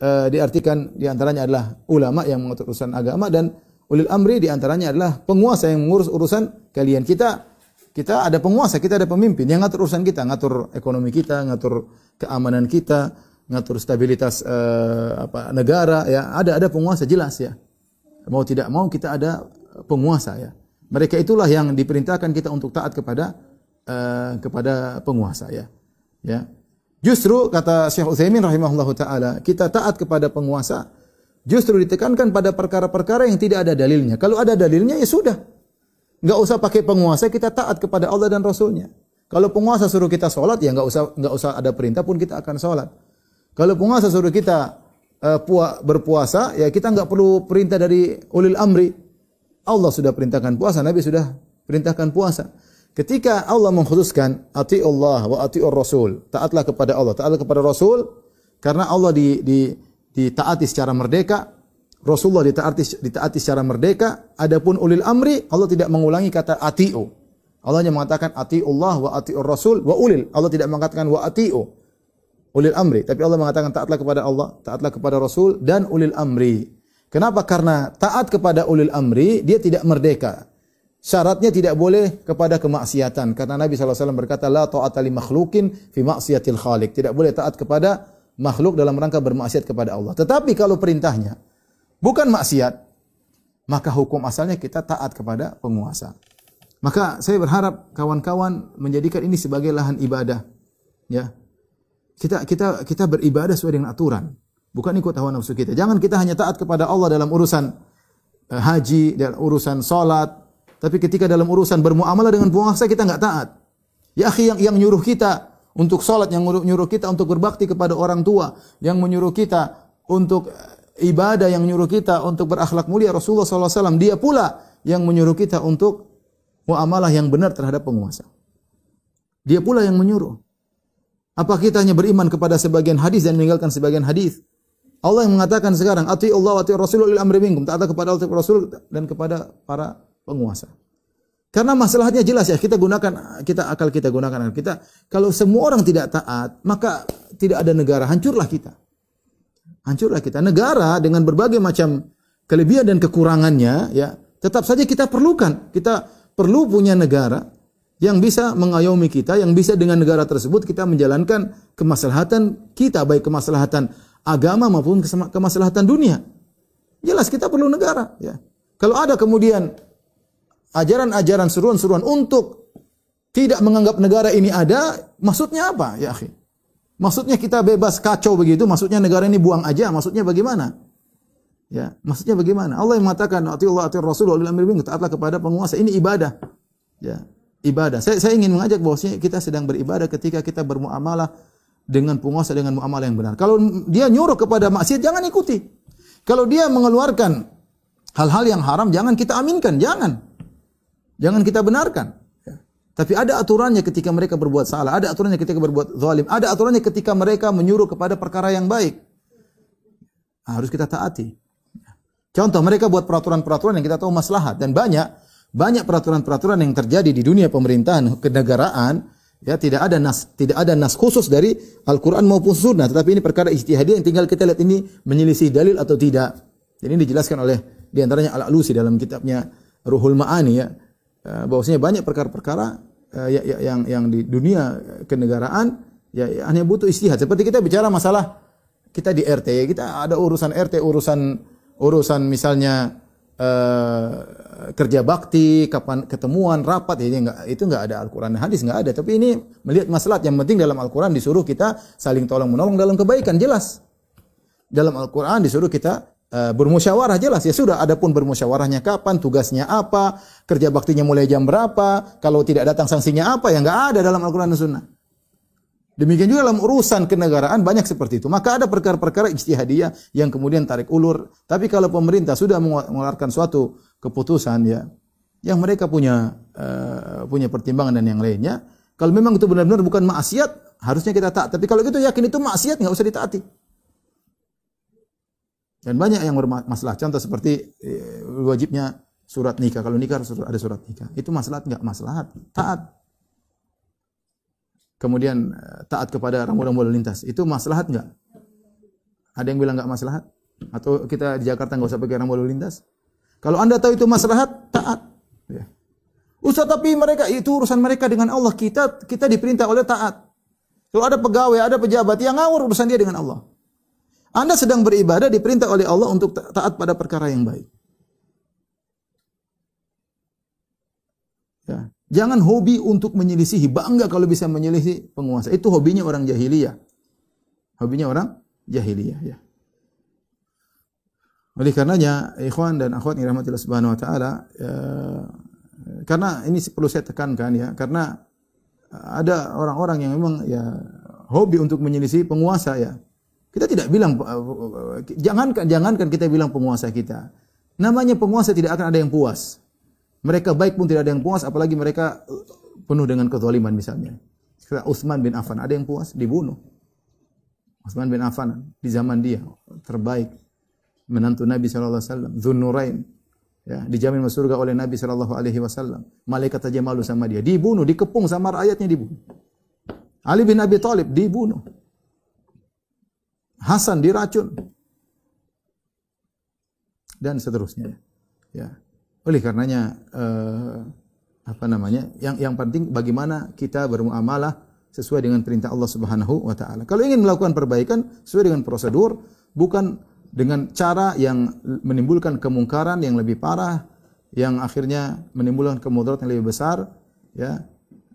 S2: uh, diartikan di antaranya adalah ulama yang mengatur urusan agama dan ulil amri di antaranya adalah penguasa yang mengurus urusan kalian. Kita kita ada penguasa, kita ada pemimpin yang ngatur urusan kita, ngatur ekonomi kita, ngatur keamanan kita, ngatur stabilitas uh, apa negara ya. Ada ada penguasa jelas ya. Mau tidak mau kita ada penguasa ya. Mereka itulah yang diperintahkan kita untuk taat kepada uh, kepada penguasa ya. Ya. Justru kata Syekh Utsaimin rahimahullahu taala kita taat kepada penguasa justru ditekankan pada perkara-perkara yang tidak ada dalilnya. Kalau ada dalilnya ya sudah nggak usah pakai penguasa kita taat kepada Allah dan Rasulnya Kalau penguasa suruh kita sholat, ya nggak usah nggak usah ada perintah pun kita akan sholat. Kalau penguasa suruh kita uh, pua, berpuasa, ya kita nggak perlu perintah dari ulil amri. Allah sudah perintahkan puasa, Nabi sudah perintahkan puasa. Ketika Allah mengkhususkan ati Allah wa ati Rasul, taatlah kepada Allah, taatlah kepada Rasul, karena Allah di, di, ditaati secara merdeka, Rasulullah ditaati, ditaati secara merdeka, adapun ulil amri, Allah tidak mengulangi kata atiu. Allah hanya mengatakan ati Allah wa ati Rasul wa ulil. Allah tidak mengatakan wa atiu ulil amri, tapi Allah mengatakan taatlah kepada Allah, taatlah kepada Rasul dan ulil amri. Kenapa? Karena taat kepada ulil amri dia tidak merdeka. Syaratnya tidak boleh kepada kemaksiatan karena Nabi SAW berkata la ta'ata li makhlukin fi maksiatil khaliq. Tidak boleh taat kepada makhluk dalam rangka bermaksiat kepada Allah. Tetapi kalau perintahnya bukan maksiat, maka hukum asalnya kita taat kepada penguasa. Maka saya berharap kawan-kawan menjadikan ini sebagai lahan ibadah. Ya. Kita kita kita beribadah sesuai dengan aturan, bukan ikut hawa nafsu kita. Jangan kita hanya taat kepada Allah dalam urusan uh, haji, dalam urusan salat, tapi ketika dalam urusan bermuamalah dengan penguasa kita nggak taat. Ya akhi yang yang nyuruh kita untuk salat, yang nyuruh, kita untuk berbakti kepada orang tua, yang menyuruh kita untuk ibadah, yang menyuruh kita untuk berakhlak mulia Rasulullah SAW. Dia pula yang menyuruh kita untuk muamalah yang benar terhadap penguasa. Dia pula yang menyuruh. Apa kita hanya beriman kepada sebagian hadis dan meninggalkan sebagian hadis? Allah yang mengatakan sekarang, "Ati Allah wa ati Rasul lil amri minkum." Taat kepada Allah Rasul dan kepada para penguasa. Karena masalahnya jelas ya, kita gunakan kita akal kita gunakan kita. Kalau semua orang tidak taat, maka tidak ada negara, hancurlah kita. Hancurlah kita. Negara dengan berbagai macam kelebihan dan kekurangannya ya, tetap saja kita perlukan. Kita perlu punya negara yang bisa mengayomi kita, yang bisa dengan negara tersebut kita menjalankan kemaslahatan kita, baik kemaslahatan agama maupun kemaslahatan dunia. Jelas kita perlu negara. Ya. Kalau ada kemudian ajaran-ajaran seruan-seruan untuk tidak menganggap negara ini ada, maksudnya apa ya akhi? Maksudnya kita bebas kacau begitu, maksudnya negara ini buang aja, maksudnya bagaimana? Ya, maksudnya bagaimana? Allah yang mengatakan, "Ati Allah, ati Rasul, wa amri minkum." Taatlah kepada penguasa. Ini ibadah. Ya, ibadah. Saya, saya ingin mengajak bahwasanya kita sedang beribadah ketika kita bermuamalah dengan penguasa dengan muamalah yang benar. Kalau dia nyuruh kepada maksiat, jangan ikuti. Kalau dia mengeluarkan hal-hal yang haram, jangan kita aminkan, jangan. Jangan kita benarkan. Tapi ada aturannya ketika mereka berbuat salah, ada aturannya ketika berbuat zalim, ada aturannya ketika mereka menyuruh kepada perkara yang baik. Harus kita taati. Contoh mereka buat peraturan-peraturan yang kita tahu maslahat dan banyak banyak peraturan-peraturan yang terjadi di dunia pemerintahan kenegaraan ya tidak ada nas tidak ada nas khusus dari Al-Qur'an maupun sunnah tetapi ini perkara ijtihadi yang tinggal kita lihat ini menyelisih dalil atau tidak. Ini dijelaskan oleh di antaranya Al-Alusi dalam kitabnya Ruhul Ma'ani ya eh, bahwasanya banyak perkara-perkara eh, ya, ya, yang yang di dunia kenegaraan ya, ya hanya butuh istihad. Seperti kita bicara masalah kita di RT, kita ada urusan RT, urusan urusan misalnya uh, kerja bakti, kapan ketemuan, rapat ini enggak itu enggak ada Al-Qur'an hadis enggak ada, tapi ini melihat masalah yang penting dalam Al-Qur'an disuruh kita saling tolong menolong dalam kebaikan jelas. Dalam Al-Qur'an disuruh kita uh, bermusyawarah jelas ya sudah adapun bermusyawarahnya kapan, tugasnya apa, kerja baktinya mulai jam berapa, kalau tidak datang sanksinya apa yang enggak ada dalam Al-Qur'an dan Sunnah. Demikian juga dalam urusan kenegaraan banyak seperti itu. Maka ada perkara-perkara ijtihadiyah yang kemudian tarik ulur. Tapi kalau pemerintah sudah mengeluarkan suatu keputusan ya, yang mereka punya uh, punya pertimbangan dan yang lainnya, kalau memang itu benar-benar bukan maksiat, harusnya kita taat. Tapi kalau gitu yakin itu maksiat, nggak usah ditaati. Dan banyak yang bermasalah. Contoh seperti eh, wajibnya surat nikah. Kalau nikah harus ada surat nikah. Itu masalah nggak masalah. Taat kemudian eh, taat kepada rambu-rambu lalu lintas, itu maslahat enggak? Ada yang bilang enggak maslahat? Atau kita di Jakarta enggak usah pakai rambu lalu lintas? Kalau Anda tahu itu maslahat, taat. Ya. Ustaz, tapi mereka itu urusan mereka dengan Allah. Kita kita diperintah oleh taat. Kalau ada pegawai, ada pejabat yang ngawur urusan dia dengan Allah. Anda sedang beribadah diperintah oleh Allah untuk taat pada perkara yang baik. Ya. Jangan hobi untuk menyelisihi, bangga kalau bisa menyelisih penguasa. Itu hobinya orang jahiliyah. Hobinya orang jahiliyah ya. Oleh karenanya, ikhwan dan akhwat yang rahmatillah subhanahu wa taala, ya, karena ini perlu saya tekankan ya, karena ada orang-orang yang memang ya hobi untuk menyelisih penguasa ya. Kita tidak bilang jangankan jangankan kita bilang penguasa kita. Namanya penguasa tidak akan ada yang puas. Mereka baik pun tidak ada yang puas apalagi mereka penuh dengan kezaliman misalnya. Utsman bin Affan ada yang puas dibunuh. Utsman bin Affan di zaman dia terbaik menantu Nabi sallallahu alaihi wasallam. Ya, dijamin masuk surga oleh Nabi sallallahu alaihi wasallam. Malaikat saja malu sama dia. Dibunuh, dikepung sama rakyatnya dibunuh. Ali bin Abi Thalib dibunuh. Hasan diracun. Dan seterusnya. Ya. Oleh karenanya uh, apa namanya? Yang yang penting bagaimana kita bermuamalah sesuai dengan perintah Allah Subhanahu wa taala. Kalau ingin melakukan perbaikan sesuai dengan prosedur, bukan dengan cara yang menimbulkan kemungkaran yang lebih parah, yang akhirnya menimbulkan kemudaratan yang lebih besar, ya,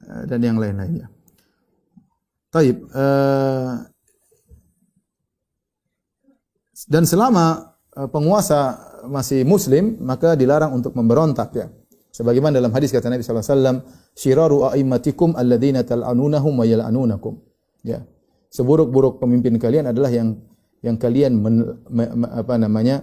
S2: eh, dan yang lain-lainnya. Taib. Uh, dan selama uh, penguasa masih muslim, maka dilarang untuk memberontak ya. Sebagaimana dalam hadis kata Nabi sallallahu alaihi wasallam, "Syiraru a'immatikum alladziina tal'anunahum wa yal'anunakum." Ya. Seburuk-buruk pemimpin kalian adalah yang yang kalian men, me, me, apa namanya?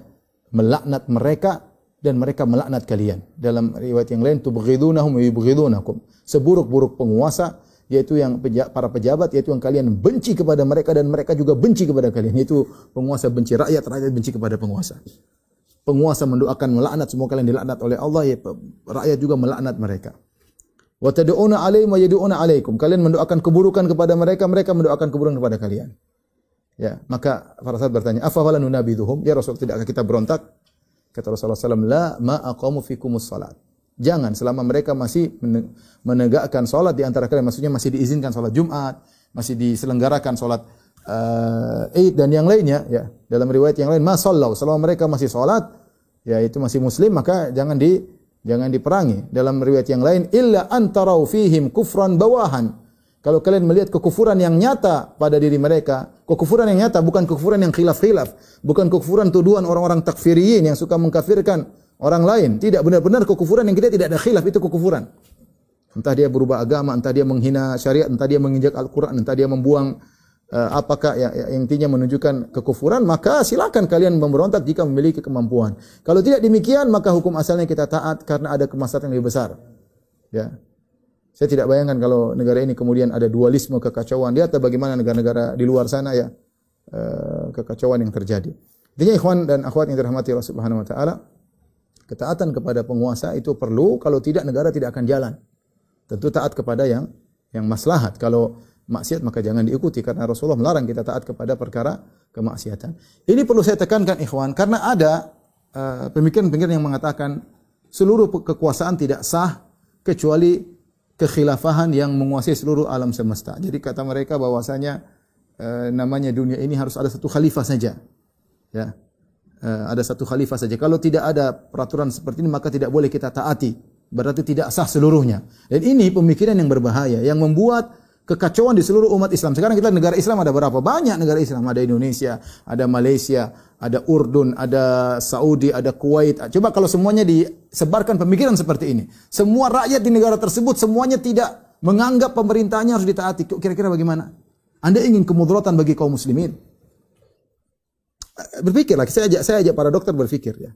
S2: melaknat mereka dan mereka melaknat kalian. Dalam riwayat yang lain, "Tubghidunahum wa yubghidunakum." Seburuk-buruk penguasa yaitu yang para pejabat yaitu yang kalian benci kepada mereka dan mereka juga benci kepada kalian. Yaitu penguasa benci rakyat rakyat benci kepada penguasa. Penguasa mendoakan melaknat semua kalian dilaknat oleh Allah ya rakyat juga melaknat mereka. Wa tad'una alaihim wa yad'una alaikum. Kalian mendoakan keburukan kepada mereka mereka mendoakan keburukan kepada kalian. Ya maka para sahabat bertanya afa wala nunabiduhum? Ya rasul tidakkah kita berontak? Kata Rasulullah SAW la ma aqamu fikumus salat Jangan selama mereka masih menegakkan sholat di antara kalian, maksudnya masih diizinkan sholat Jumat, masih diselenggarakan sholat uh, Eid dan yang lainnya, ya dalam riwayat yang lain, masallau selama mereka masih sholat, ya itu masih Muslim maka jangan di jangan diperangi. Dalam riwayat yang lain, illa antarau fihim kufran bawahan. Kalau kalian melihat kekufuran yang nyata pada diri mereka, kekufuran yang nyata bukan kekufuran yang khilaf-khilaf, bukan kekufuran tuduhan orang-orang takfiriyin yang suka mengkafirkan orang lain. Tidak benar-benar kekufuran yang kita tidak ada khilaf itu kekufuran. Entah dia berubah agama, entah dia menghina syariat, entah dia menginjak Al-Quran, entah dia membuang uh, apakah ya, ya, intinya menunjukkan kekufuran, maka silakan kalian memberontak jika memiliki kemampuan. Kalau tidak demikian, maka hukum asalnya kita taat karena ada kemaslahatan yang lebih besar. Ya. Saya tidak bayangkan kalau negara ini kemudian ada dualisme kekacauan. Lihat bagaimana negara-negara di luar sana ya uh, kekacauan yang terjadi. Intinya ikhwan dan akhwat yang dirahmati Allah Subhanahu wa taala, Ketaatan kepada penguasa itu perlu, kalau tidak negara tidak akan jalan. Tentu taat kepada yang yang maslahat. Kalau maksiat maka jangan diikuti karena Rasulullah melarang kita taat kepada perkara kemaksiatan. Ini perlu saya tekankan ikhwan karena ada uh, pemikiran-pemikiran yang mengatakan seluruh kekuasaan tidak sah kecuali kekhilafahan yang menguasai seluruh alam semesta. Jadi kata mereka bahwasanya uh, namanya dunia ini harus ada satu khalifah saja. Ya. Eh, ada satu khalifah saja. Kalau tidak ada peraturan seperti ini maka tidak boleh kita taati. Berarti tidak sah seluruhnya. Dan ini pemikiran yang berbahaya yang membuat kekacauan di seluruh umat Islam. Sekarang kita negara Islam ada berapa? Banyak negara Islam. Ada Indonesia, ada Malaysia, ada Urdun, ada Saudi, ada Kuwait. Coba kalau semuanya disebarkan pemikiran seperti ini. Semua rakyat di negara tersebut semuanya tidak menganggap pemerintahnya harus ditaati. Kira-kira bagaimana? Anda ingin kemudaratan bagi kaum muslimin? Berpikirlah. Saya ajak saya ajak para dokter berpikir ya.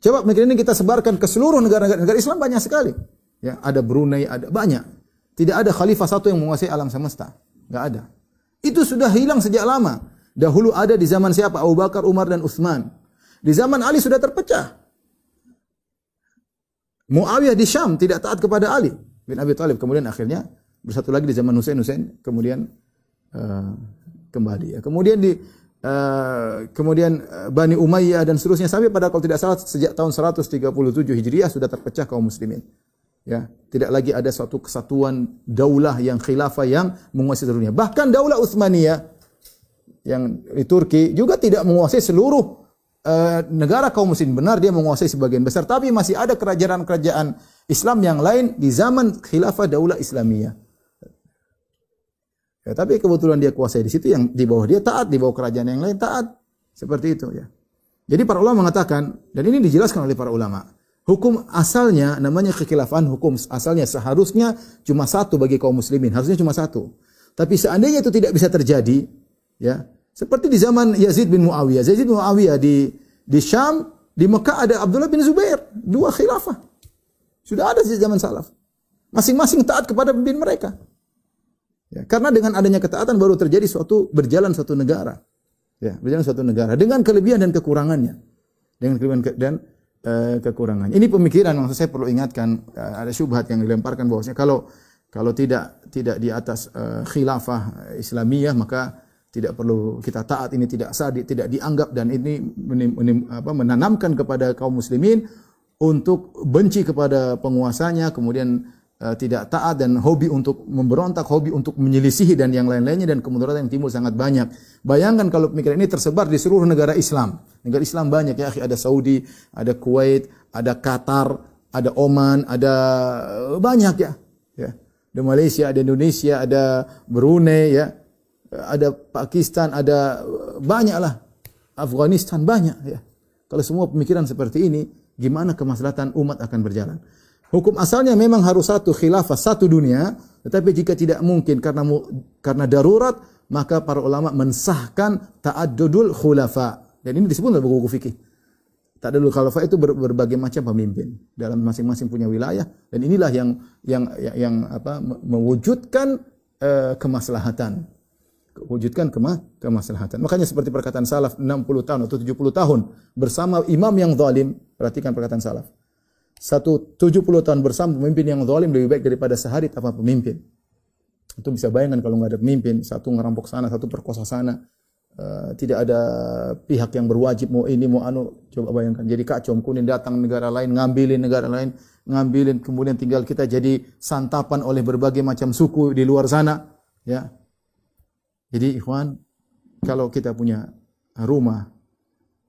S2: Coba pemikiran ini kita sebarkan ke seluruh negara-negara negara Islam banyak sekali. Ya, ada Brunei, ada banyak. Tidak ada khalifah satu yang menguasai alam semesta. Enggak ada. Itu sudah hilang sejak lama. Dahulu ada di zaman siapa? Abu Bakar, Umar dan Utsman. Di zaman Ali sudah terpecah. Muawiyah di Syam tidak taat kepada Ali bin Abi Thalib. Kemudian akhirnya bersatu lagi di zaman Husain. Husain kemudian uh, kembali. Ya. Kemudian di Uh, kemudian uh, Bani Umayyah dan seterusnya sampai pada kalau tidak salah sejak tahun 137 Hijriah sudah terpecah kaum muslimin. Ya, tidak lagi ada suatu kesatuan daulah yang khilafah yang menguasai dunia. Bahkan daulah Utsmaniyah yang di Turki juga tidak menguasai seluruh uh, negara kaum muslimin. Benar dia menguasai sebagian besar, tapi masih ada kerajaan-kerajaan Islam yang lain di zaman khilafah daulah Islamiyah. Ya, tapi kebetulan dia kuasai di situ yang di bawah dia taat, di bawah kerajaan yang lain taat. Seperti itu ya. Jadi para ulama mengatakan dan ini dijelaskan oleh para ulama. Hukum asalnya namanya kekhilafan hukum asalnya seharusnya cuma satu bagi kaum muslimin, harusnya cuma satu. Tapi seandainya itu tidak bisa terjadi, ya, seperti di zaman Yazid bin Muawiyah. Yazid bin Muawiyah di di Syam, di Mekah ada Abdullah bin Zubair, dua khilafah. Sudah ada sejak zaman salaf. Masing-masing taat kepada pemimpin mereka. Ya, karena dengan adanya ketaatan baru terjadi suatu berjalan suatu negara. Ya, berjalan suatu negara dengan kelebihan dan kekurangannya. Dengan kelebihan ke, dan uh, kekurangannya. Ini pemikiran maksud saya perlu ingatkan uh, ada syubhat yang dilemparkan bahwasanya kalau kalau tidak tidak di atas uh, khilafah Islamiyah maka tidak perlu kita taat ini tidak sah tidak dianggap dan ini menim, menim, apa, menanamkan kepada kaum muslimin untuk benci kepada penguasanya kemudian tidak taat dan hobi untuk memberontak, hobi untuk menyelisihi dan yang lain-lainnya dan kemudaratan yang timbul sangat banyak. Bayangkan kalau pemikiran ini tersebar di seluruh negara Islam. Negara Islam banyak ya, ada Saudi, ada Kuwait, ada Qatar, ada Oman, ada eh, banyak ya. Ya. Ada Malaysia, ada Indonesia, ada Brunei ya. Ada Pakistan, ada eh, banyak lah. Afghanistan banyak ya. Kalau semua pemikiran seperti ini, gimana kemaslahatan umat akan berjalan? Hukum asalnya memang harus satu khilafah, satu dunia, tetapi jika tidak mungkin karena karena darurat, maka para ulama mensahkan ta'addudul khulafa. Dan ini disebut dalam buku-buku fikih. Ta'addudul khulafa itu ber, berbagai macam pemimpin dalam masing-masing punya wilayah dan inilah yang yang yang, yang apa mewujudkan uh, kemaslahatan. Wujudkan kema, kemaslahatan. Makanya seperti perkataan salaf 60 tahun atau 70 tahun bersama imam yang zalim, perhatikan perkataan salaf satu tujuh puluh tahun bersama pemimpin yang zalim lebih baik daripada sehari tanpa pemimpin. Itu bisa bayangkan kalau nggak ada pemimpin, satu ngerampok sana, satu perkosa sana, uh, tidak ada pihak yang berwajib mau ini mau anu, coba bayangkan. Jadi kacau, kemudian datang negara lain, ngambilin negara lain, ngambilin, kemudian tinggal kita jadi santapan oleh berbagai macam suku di luar sana, ya. Jadi ikhwan, kalau kita punya rumah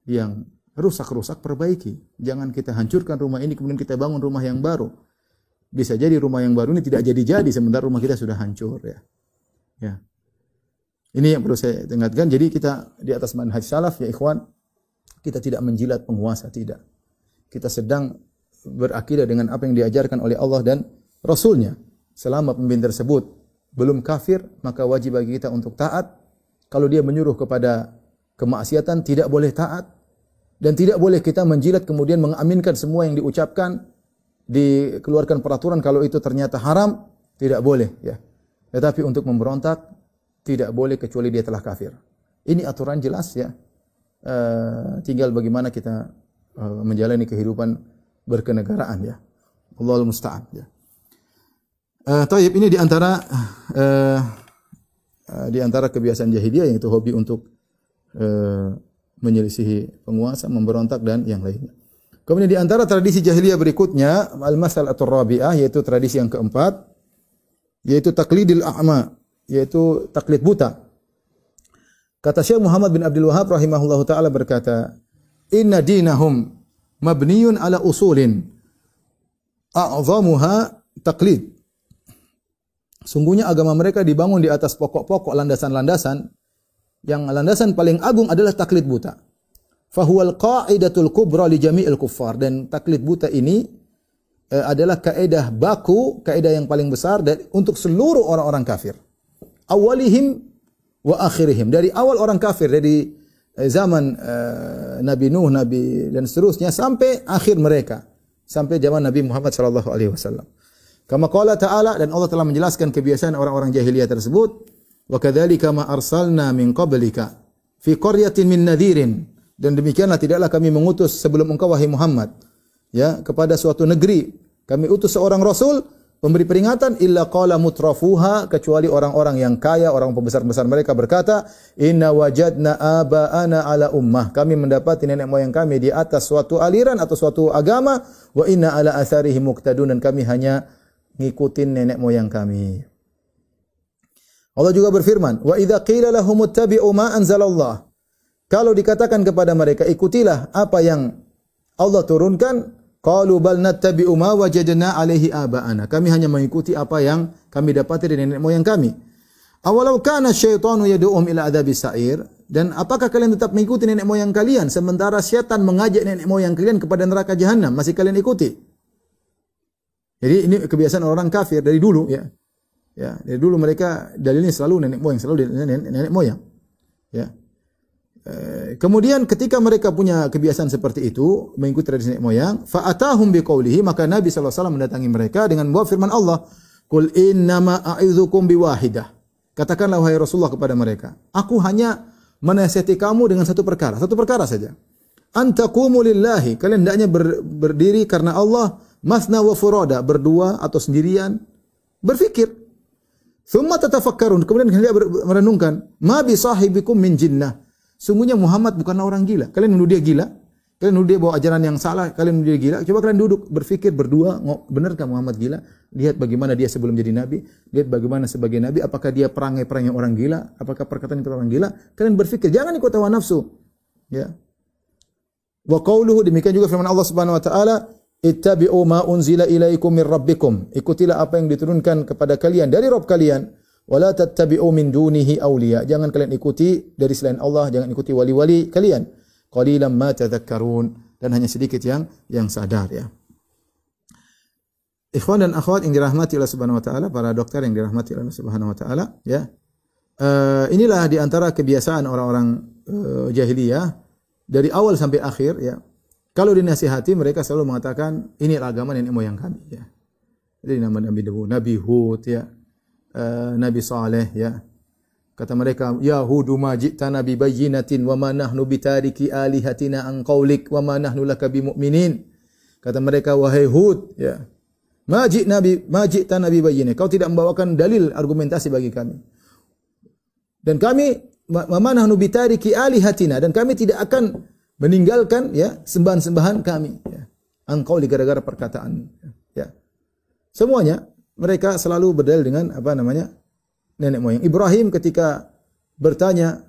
S2: yang rusak-rusak perbaiki. Jangan kita hancurkan rumah ini kemudian kita bangun rumah yang baru. Bisa jadi rumah yang baru ini tidak jadi-jadi sementara rumah kita sudah hancur ya. Ya. Ini yang perlu saya ingatkan. Jadi kita di atas manhaj salaf ya ikhwan, kita tidak menjilat penguasa tidak. Kita sedang berakidah dengan apa yang diajarkan oleh Allah dan Rasulnya. Selama pemimpin tersebut belum kafir, maka wajib bagi kita untuk taat. Kalau dia menyuruh kepada kemaksiatan, tidak boleh taat. Dan tidak boleh kita menjilat kemudian mengaminkan semua yang diucapkan, dikeluarkan peraturan kalau itu ternyata haram, tidak boleh ya. Tetapi untuk memberontak tidak boleh kecuali dia telah kafir. Ini aturan jelas ya. Uh, tinggal bagaimana kita uh, menjalani kehidupan berkenegaraan ya. Allahul musta'an ya. Uh, taib ini di antara uh, uh, di antara kebiasaan jahiliyah yaitu hobi untuk uh, menyelisihi penguasa, memberontak dan yang lainnya. Kemudian di antara tradisi jahiliyah berikutnya, al-masal atau rabi'ah yaitu tradisi yang keempat yaitu taklidil a'ma, yaitu taklid buta. Kata Syekh Muhammad bin Abdul Wahab rahimahullahu taala berkata, "Inna dinahum mabniyun ala usulin a'zamuha taklid." Sungguhnya agama mereka dibangun di atas pokok-pokok landasan-landasan yang landasan paling agung adalah taklid buta. Fahuwal qa'idatul kubra li jami'il kuffar dan taklid buta ini eh, adalah kaidah baku, kaidah yang paling besar dan untuk seluruh orang-orang kafir. Awalihim wa akhirihim. Dari awal orang kafir dari eh, zaman eh, Nabi Nuh, Nabi dan seterusnya sampai akhir mereka, sampai zaman Nabi Muhammad sallallahu alaihi wasallam. Kama qala ta'ala dan Allah telah menjelaskan kebiasaan orang-orang jahiliyah tersebut, Wa kadzalika ma arsalna min qablika fi qaryatin min nadhirin. Dan demikianlah tidaklah kami mengutus sebelum engkau wahai Muhammad ya kepada suatu negeri. Kami utus seorang rasul pemberi peringatan illa qala mutrafuha kecuali orang-orang yang kaya orang pembesar-besar mereka berkata inna wajadna abaana ala ummah. Kami mendapati nenek moyang kami di atas suatu aliran atau suatu agama wa inna ala atharihi muqtadun. Dan kami hanya ngikutin nenek moyang kami Allah juga berfirman, "Wa idza qila lahum ittabi'u ma anzalallah." Kalau dikatakan kepada mereka, ikutilah apa yang Allah turunkan, qalu bal nattabi'u ma wajadna alaihi aba'ana. Kami hanya mengikuti apa yang kami dapati dari nenek moyang kami. Awalau kana syaitanu yad'uhum ila adzabis sa'ir, Dan apakah kalian tetap mengikuti nenek moyang kalian sementara setan mengajak nenek moyang kalian kepada neraka jahanam? Masih kalian ikuti? Jadi ini kebiasaan orang kafir dari dulu ya. Ya, dari dulu mereka dalilnya selalu nenek moyang, selalu nenek, nenek moyang. Ya. Eh, kemudian ketika mereka punya kebiasaan seperti itu, mengikuti tradisi nenek moyang, fa'atahum biqaulihi, maka Nabi SAW mendatangi mereka dengan membawa firman Allah, Qul innama a'idzukum biwahidah. Katakanlah wahai Rasulullah kepada mereka, aku hanya menasihati kamu dengan satu perkara, satu perkara saja. Antaqumu lillahi, kalian hendaknya ber, berdiri karena Allah, masna wa furada, berdua atau sendirian, berfikir. Thumma tatafakkarun, kemudian hendak merenungkan, ma bi sahibikum min jinnah Sungguhnya Muhammad bukanlah orang gila. Kalian menuduh dia gila? Kalian menuduh dia bawa ajaran yang salah? Kalian menuduh dia gila? Coba kalian duduk, berpikir berdua, benarkah Muhammad gila? Lihat bagaimana dia sebelum jadi nabi, lihat bagaimana sebagai nabi, apakah dia perangai-perangai orang gila? Apakah perkataan orang gila? Kalian berpikir, jangan ikut hawa nafsu. Ya. Wa qawluhu demikian juga firman Allah Subhanahu wa taala, "Ittabi'u ma unzila ilaikum min rabbikum." Ikutilah apa yang diturunkan kepada kalian dari Rabb kalian wala tattabi'u min dunihi awliya. Jangan kalian ikuti dari selain Allah, jangan ikuti wali-wali kalian. Qalilan ma tadhakkarun dan hanya sedikit yang yang sadar ya. Ikhwan dan akhwat yang dirahmati Allah Subhanahu wa taala, para dokter yang dirahmati Allah Subhanahu wa taala, ya. Uh, inilah di antara kebiasaan orang-orang uh, jahiliyah dari awal sampai akhir ya. Kalau dinasihati mereka selalu mengatakan ini agama nenek moyang kami ya. Jadi nama Nabi Dawud, Nabi Hud ya, uh, Nabi Saleh ya. Kata mereka, "Ya Hudu ma ji'tana bi bayyinatin wa ma nahnu bitariki alihatina an qaulik wa ma nahnu laka bimu'minin." Kata mereka, "Wahai Hud, ya. Ma ji'na bi ma ji'tana bi bayyinatin." Kau tidak membawakan dalil argumentasi bagi kami. Dan kami ma nahnu bitariki alihatina dan kami tidak akan meninggalkan ya sembahan-sembahan kami ya. Qauli gara-gara perkataan ya. Semuanya mereka selalu berdalil dengan apa namanya nenek moyang. Ibrahim ketika bertanya,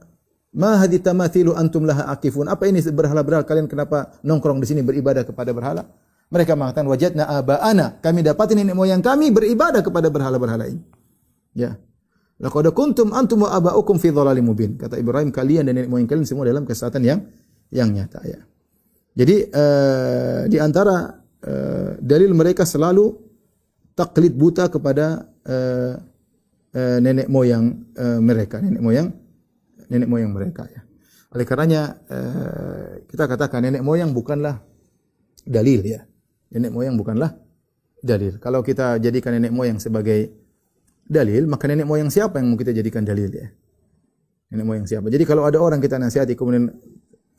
S2: "Ma hadhi tamathilu antum laha akifun?" Apa ini berhala-berhala kalian kenapa nongkrong di sini beribadah kepada berhala? Mereka mengatakan, "Wajadna aba'ana." Kami dapat nenek moyang kami beribadah kepada berhala-berhala ini. Ya. Laqad kuntum antum wa aba'ukum fi dhalalim mubin. Kata Ibrahim, kalian dan nenek moyang kalian semua dalam kesesatan yang yang nyata ya. Jadi uh, di antara uh, dalil mereka selalu taklid buta kepada uh, uh, nenek moyang uh, mereka, nenek moyang nenek moyang mereka ya. Oleh karenanya uh, kita katakan nenek moyang bukanlah dalil ya. Nenek moyang bukanlah dalil. Kalau kita jadikan nenek moyang sebagai dalil, maka nenek moyang siapa yang mau kita jadikan dalil ya? Nenek moyang siapa? Jadi kalau ada orang kita nasihati kemudian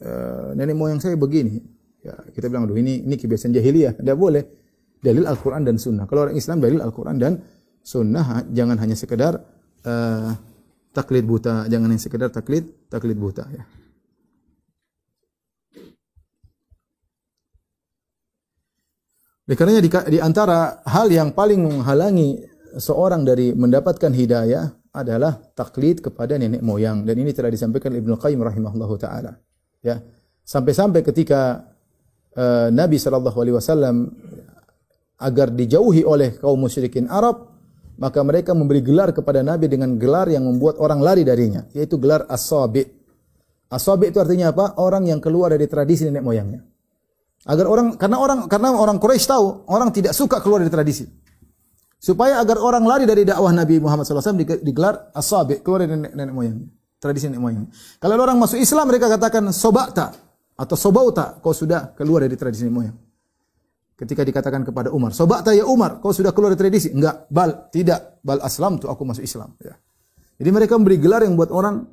S2: uh, nenek moyang saya begini, ya kita bilang, aduh ini ini kebiasaan jahiliyah, tidak boleh dalil Al-Quran dan Sunnah. Kalau orang Islam dalil Al-Quran dan Sunnah, jangan hanya sekedar uh, taklid buta, jangan hanya sekedar taklid taklid buta ya. Oleh karenanya di, di antara hal yang paling menghalangi seorang dari mendapatkan hidayah adalah taklid kepada nenek moyang dan ini telah disampaikan Ibnu Qayyim rahimahullahu taala. Ya. Sampai-sampai ketika uh, Nabi sallallahu alaihi wasallam agar dijauhi oleh kaum musyrikin Arab, maka mereka memberi gelar kepada Nabi dengan gelar yang membuat orang lari darinya, yaitu gelar as-sabi. As-sabi itu artinya apa? Orang yang keluar dari tradisi nenek moyangnya. Agar orang karena orang karena orang Quraisy tahu orang tidak suka keluar dari tradisi. Supaya agar orang lari dari dakwah Nabi Muhammad SAW digelar as-sabi, keluar dari nenek, nenek moyangnya, tradisi nenek moyangnya. Kalau orang masuk Islam mereka katakan sobata atau sobauta, kau sudah keluar dari tradisi nenek moyang ketika dikatakan kepada Umar, "Sobakta ya Umar, kau sudah keluar dari tradisi?" Enggak, bal, tidak. Bal aslam tuh aku masuk Islam, ya. Jadi mereka memberi gelar yang buat orang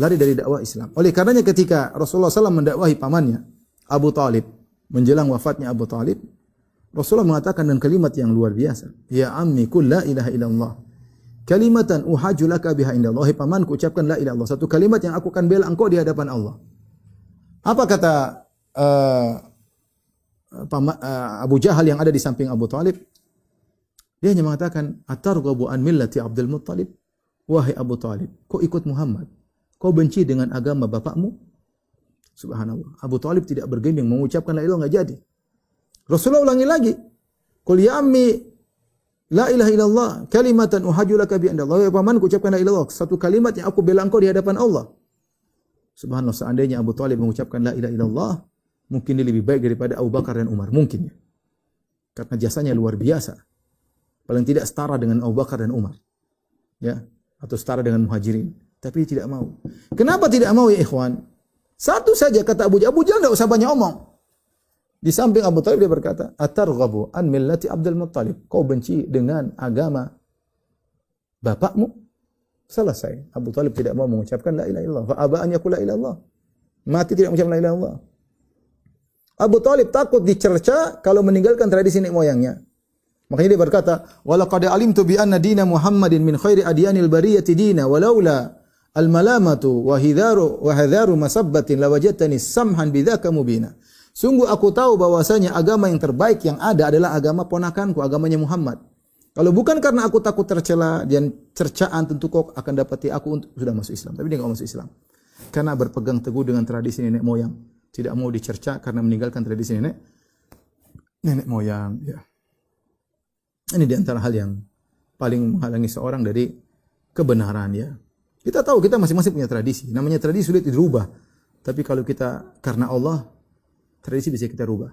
S2: lari dari dakwah Islam. Oleh karenanya ketika Rasulullah SAW mendakwahi pamannya Abu Talib menjelang wafatnya Abu Talib, Rasulullah mengatakan dengan kalimat yang luar biasa, "Ya ammi kul la ilaha illallah." Kalimatan uhaju laka biha indallah. Wahai pamanku ucapkan la ilaha illallah. Satu kalimat yang aku akan bela engkau di hadapan Allah. Apa kata uh, Eh, Abu Jahal yang ada di samping Abu Talib, dia hanya mengatakan, Atargabu an millati Abdul Muttalib. Wahai Abu Talib, kau ikut Muhammad? Kau benci dengan agama bapakmu? Subhanallah. Abu Talib tidak bergeming mengucapkan la ilaha enggak jadi. Rasulullah ulangi lagi. Qul ya ammi la ilaha illallah kalimatan uhajju laka bi Allah. Ya paman ucapkan la ilaha Satu kalimat yang aku bela engkau di hadapan Allah. Subhanallah, seandainya Abu Talib mengucapkan la ilaha illallah, mungkin dia lebih baik daripada Abu Bakar dan Umar. Mungkin ya. Karena jasanya luar biasa. Paling tidak setara dengan Abu Bakar dan Umar. Ya, atau setara dengan muhajirin. Tapi dia tidak mau. Kenapa tidak mau ya ikhwan? Satu saja kata Abu Jahal. Abu Jahal tidak usah banyak omong. Di samping Abu Talib dia berkata, Atarghabu an millati Abdul Muttalib. Kau benci dengan agama bapakmu? Selesai. Abu Talib tidak mau mengucapkan la ilaha illallah. Fa aba an yaqula la ilaha Mati tidak mengucapkan la ilaha illallah. Abu Talib takut dicerca kalau meninggalkan tradisi nenek moyangnya. Makanya dia berkata, "Walaqad alimtu bi anna dina Muhammadin min khairi adyanil bariyati dina walaula al-malamatu wa hidharu wa hadharu masabbatin lawajadtani samhan bidzaka mubina." Sungguh aku tahu bahwasanya agama yang terbaik yang ada adalah agama ponakanku, agamanya Muhammad. Kalau bukan karena aku takut tercela dan cercaan tentu kau akan dapati aku untuk sudah masuk Islam. Tapi dia nggak masuk Islam. Karena berpegang teguh dengan tradisi nenek moyang. Tidak mau dicerca karena meninggalkan tradisi nenek nenek moyang. Ya. Ini di antara hal yang paling menghalangi seorang dari kebenaran ya. Kita tahu kita masing-masing punya tradisi. Namanya tradisi sulit dirubah. Tapi kalau kita karena Allah, tradisi bisa kita rubah.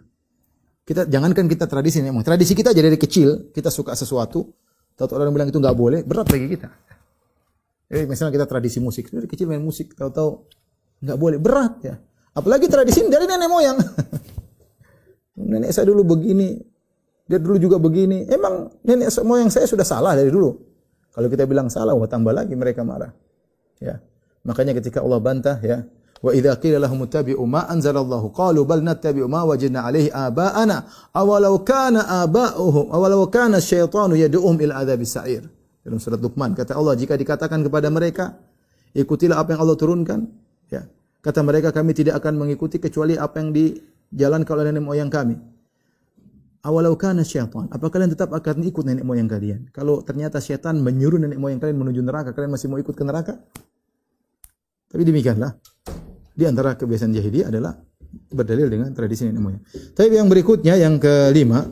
S2: Kita jangankan kita tradisi memang. Tradisi kita aja dari kecil, kita suka sesuatu, tahu orang bilang itu nggak boleh, berat bagi kita. Jadi misalnya kita tradisi musik, dari kecil main musik, tahu-tahu nggak boleh, berat ya. Apalagi tradisi dari nenek moyang. *laughs* nenek saya dulu begini, dia dulu juga begini. Emang nenek moyang saya sudah salah dari dulu. Kalau kita bilang salah, wah tambah lagi mereka marah. Ya. Makanya ketika Allah bantah ya, Wa idza qila lahum ittabi'u ma anzalallahu qalu bal nattabi'u ma wajadna alaihi aba'ana awalau kana aba'uhum awalau kana syaitanu yad'uhum ila adzabis sa'ir. Dalam surat Luqman kata Allah jika dikatakan kepada mereka ikutilah apa yang Allah turunkan ya. Kata mereka kami tidak akan mengikuti kecuali apa yang dijalankan oleh nenek moyang kami. Awalau kana syaitan, apa kalian tetap akan ikut nenek moyang kalian? Kalau ternyata syaitan menyuruh nenek moyang kalian menuju neraka, kalian masih mau ikut ke neraka? Tapi demikianlah. Di antara kebiasaan jahiliyah adalah berdalil dengan tradisi nenek moyang. Tapi yang berikutnya yang kelima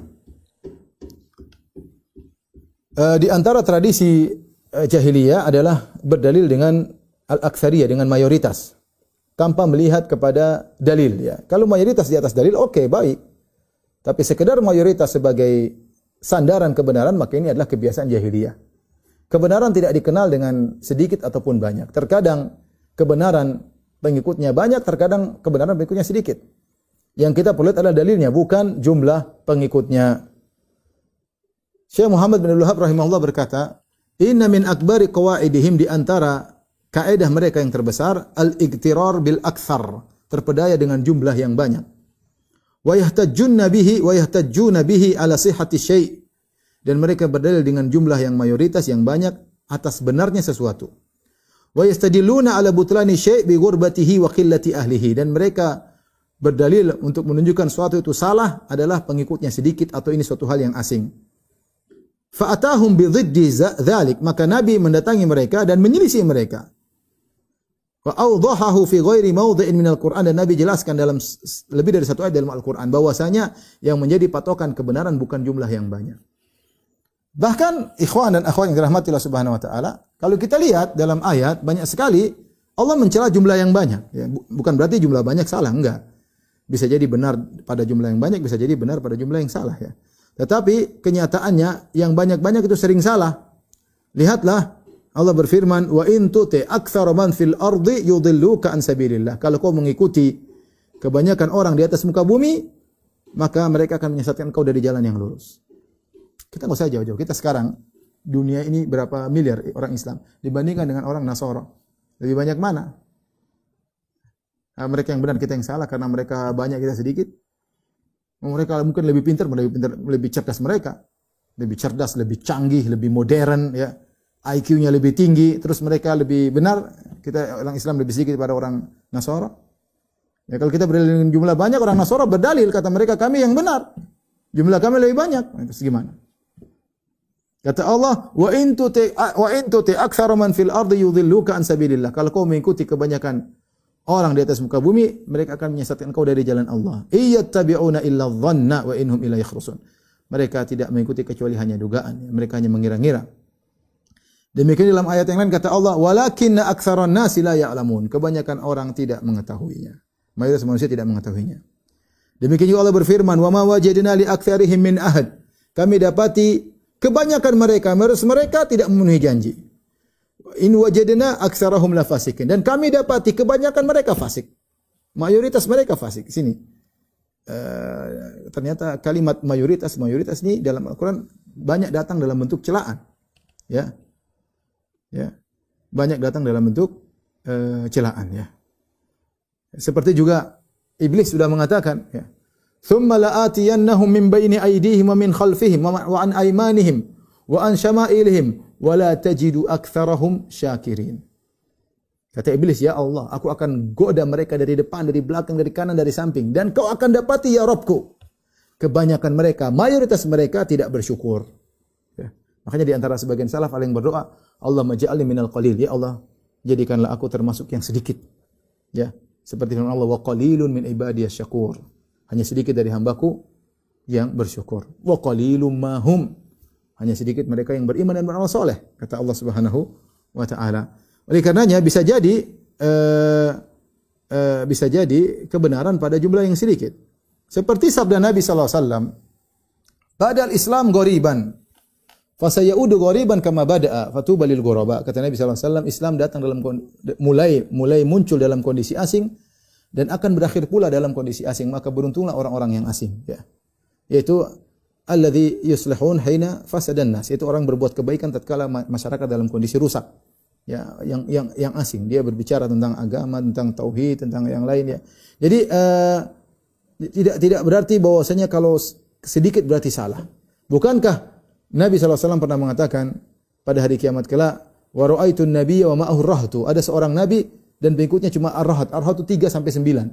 S2: uh, di antara tradisi uh, jahiliyah adalah berdalil dengan al-aktsariyah dengan mayoritas tanpa melihat kepada dalil ya. Kalau mayoritas di atas dalil oke okay, baik. Tapi sekedar mayoritas sebagai sandaran kebenaran maka ini adalah kebiasaan jahiliyah. Kebenaran tidak dikenal dengan sedikit ataupun banyak. Terkadang kebenaran pengikutnya banyak, terkadang kebenaran pengikutnya sedikit. Yang kita perlu lihat adalah dalilnya, bukan jumlah pengikutnya. Syekh Muhammad bin Abdul rahimahullah berkata, "Inna min akbari qawaidihim di antara kaidah mereka yang terbesar al-iktirar bil akthar, terpedaya dengan jumlah yang banyak. Wa yahtajjunna bihi wa yahtajjuna bihi ala sihhati syai' dan mereka berdalil dengan jumlah yang mayoritas yang banyak atas benarnya sesuatu wa yastadilluna ala butlani syai' bi ghurbatihi wa qillati ahlihi dan mereka berdalil untuk menunjukkan suatu itu salah adalah pengikutnya sedikit atau ini suatu hal yang asing. Fa'atahum bi dhiddi dzalik maka Nabi mendatangi mereka dan menyelisih mereka. Wa awdahahu fi ghairi mawdhi'in min al-Qur'an dan Nabi jelaskan dalam lebih dari satu ayat dalam Al-Qur'an bahwasanya yang menjadi patokan kebenaran bukan jumlah yang banyak. Bahkan ikhwan dan akhwat yang dirahmati Allah Subhanahu wa taala, kalau kita lihat dalam ayat banyak sekali Allah mencela jumlah yang banyak. Ya, bukan berarti jumlah banyak salah, enggak. Bisa jadi benar pada jumlah yang banyak, bisa jadi benar pada jumlah yang salah ya. Tetapi kenyataannya yang banyak-banyak itu sering salah. Lihatlah Allah berfirman, "Wa in tuti aktsara man fil ardi yudilluka an sabilillah." Kalau kau mengikuti kebanyakan orang di atas muka bumi, maka mereka akan menyesatkan kau dari jalan yang lurus. Kita nggak usah jauh-jauh. Kita sekarang dunia ini berapa miliar orang Islam dibandingkan dengan orang Nasoro. Lebih banyak mana? Nah, mereka yang benar, kita yang salah karena mereka banyak kita sedikit. Mereka mungkin lebih pintar, lebih pintar, lebih cerdas mereka. Lebih cerdas, lebih canggih, lebih modern ya. IQ-nya lebih tinggi, terus mereka lebih benar, kita orang Islam lebih sedikit daripada orang Nasoro. Ya kalau kita berdalil dengan jumlah banyak orang Nasoro berdalil kata mereka kami yang benar. Jumlah kami lebih banyak. Itu gimana? Kata Allah, wa in tuti wa in tuti aktsara man fil ardi yudhilluka an sabilillah. Kalau kau mengikuti kebanyakan orang di atas muka bumi, mereka akan menyesatkan kau dari jalan Allah. Iyattabi'una illa dhanna wa inhum ila yakhrusun. Mereka tidak mengikuti kecuali hanya dugaan, mereka hanya mengira-ngira. Demikian dalam ayat yang lain kata Allah, "Walakinna aktsaran nasi la ya'lamun." Kebanyakan orang tidak mengetahuinya. Mayoritas manusia tidak mengetahuinya. Demikian juga Allah berfirman, "Wa ma wajadna li aktsarihim min ahad." Kami dapati kebanyakan mereka, mereka tidak memenuhi janji. In wajadna aktsarahum la fasikin. Dan kami dapati kebanyakan mereka fasik. Mayoritas mereka fasik. Sini. Uh, ternyata kalimat mayoritas mayoritas ini dalam Al-Qur'an banyak datang dalam bentuk celaan. Ya ya banyak datang dalam bentuk uh, celaan ya seperti juga iblis sudah mengatakan ya thumma la'atiyannahum min baini aydihim wa min khalfihim wa an aymanihim wa an syama'ilihim wa Kata iblis, ya Allah, aku akan goda mereka dari depan, dari belakang, dari kanan, dari samping. Dan kau akan dapati ya Robku. Kebanyakan mereka, mayoritas mereka tidak bersyukur. Ya. Makanya di antara sebagian salaf ada yang berdoa, Allah maj'alni minal qalil. Ya Allah, jadikanlah aku termasuk yang sedikit. Ya, seperti firman Allah, wa qalilun min ibadiyas syakur. Hanya sedikit dari hambaku yang bersyukur. Wa qalilum mahum. Hanya sedikit mereka yang beriman dan beramal soleh. Kata Allah subhanahu wa ta'ala. Oleh karenanya bisa jadi uh, uh, bisa jadi kebenaran pada jumlah yang sedikit. Seperti sabda Nabi sallallahu alaihi wasallam, "Badal Islam goriban, Fasayaudu ghariban kama bada'a fatuba lil ghuraba. Kata Nabi sallallahu alaihi wasallam, Islam datang dalam mulai mulai muncul dalam kondisi asing dan akan berakhir pula dalam kondisi asing. Maka beruntunglah orang-orang yang asing, ya. Yaitu alladzi yuslihun haina fasadan nas. Itu orang berbuat kebaikan tatkala masyarakat dalam kondisi rusak. Ya, yang yang yang asing. Dia berbicara tentang agama, tentang tauhid, tentang yang lain ya. Jadi uh, tidak tidak berarti bahwasanya kalau sedikit berarti salah. Bukankah Nabi SAW pernah mengatakan pada hari kiamat kelak, wa ra'aitun nabiyya wa ma'ahu rahtu. Ada seorang nabi dan pengikutnya cuma ar-rahat. Ar-rahat itu 3 sampai 9.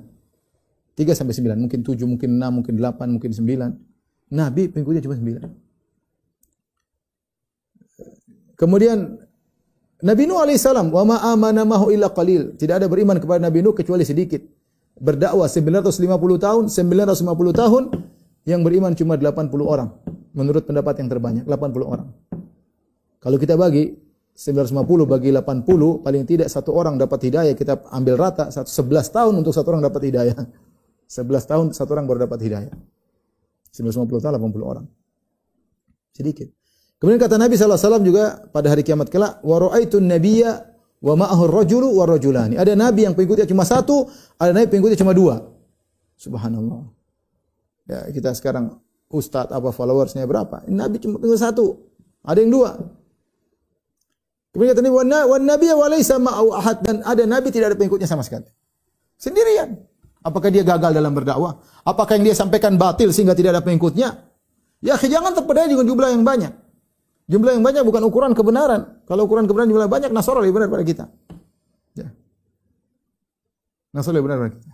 S2: 3 sampai 9, mungkin 7, mungkin 6, mungkin 8, mungkin 9. Nabi pengikutnya cuma 9. Kemudian Nabi Nuh alaihissalam, wa ma amana mahu illa qalil. Tidak ada beriman kepada Nabi Nuh kecuali sedikit. Berdakwah 950 tahun, 950 tahun yang beriman cuma 80 orang menurut pendapat yang terbanyak 80 orang. Kalau kita bagi 950 bagi 80 paling tidak satu orang dapat hidayah kita ambil rata 11 tahun untuk satu orang dapat hidayah. *laughs* 11 tahun satu orang baru dapat hidayah. 950 tahun 80 orang. Sedikit. Kemudian kata Nabi SAW juga pada hari kiamat kelak, wa ra'aitun nabiyya wa ma'ahu rajulu wa. Ada nabi yang pengikutnya cuma satu, ada nabi pengikutnya cuma dua. Subhanallah. Ya, kita sekarang ustadz apa followersnya berapa. Nabi cuma tinggal satu. Ada yang dua. Kemudian kata Nabi, wan nabi walaysa ma'au ahad dan ada nabi tidak ada pengikutnya sama sekali. Sendirian. Apakah dia gagal dalam berdakwah? Apakah yang dia sampaikan batil sehingga tidak ada pengikutnya? Ya, jangan terpedaya dengan jumlah yang banyak. Jumlah yang banyak bukan ukuran kebenaran. Kalau ukuran kebenaran jumlah banyak, Nasara lebih benar pada kita. Ya. Nasara lebih benar pada kita.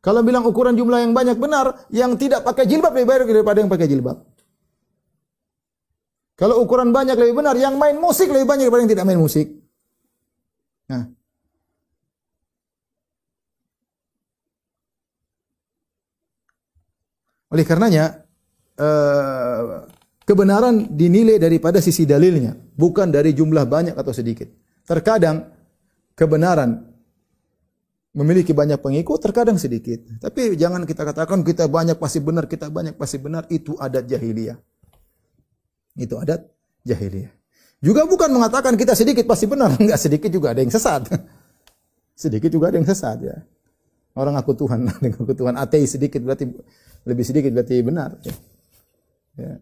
S2: Kalau bilang ukuran jumlah yang banyak benar, yang tidak pakai jilbab lebih baik daripada yang pakai jilbab. Kalau ukuran banyak lebih benar, yang main musik lebih banyak daripada yang tidak main musik. Nah. Oleh karenanya, eh, kebenaran dinilai daripada sisi dalilnya, bukan dari jumlah banyak atau sedikit. Terkadang kebenaran memiliki banyak pengikut terkadang sedikit. Tapi jangan kita katakan kita banyak pasti benar, kita banyak pasti benar itu adat jahiliyah. Itu adat jahiliyah. Juga bukan mengatakan kita sedikit pasti benar, *laughs* enggak sedikit juga ada yang sesat. *laughs* sedikit juga ada yang sesat ya. Orang aku Tuhan, *laughs* aku Tuhan ateis sedikit berarti lebih sedikit berarti benar. Ya. ya.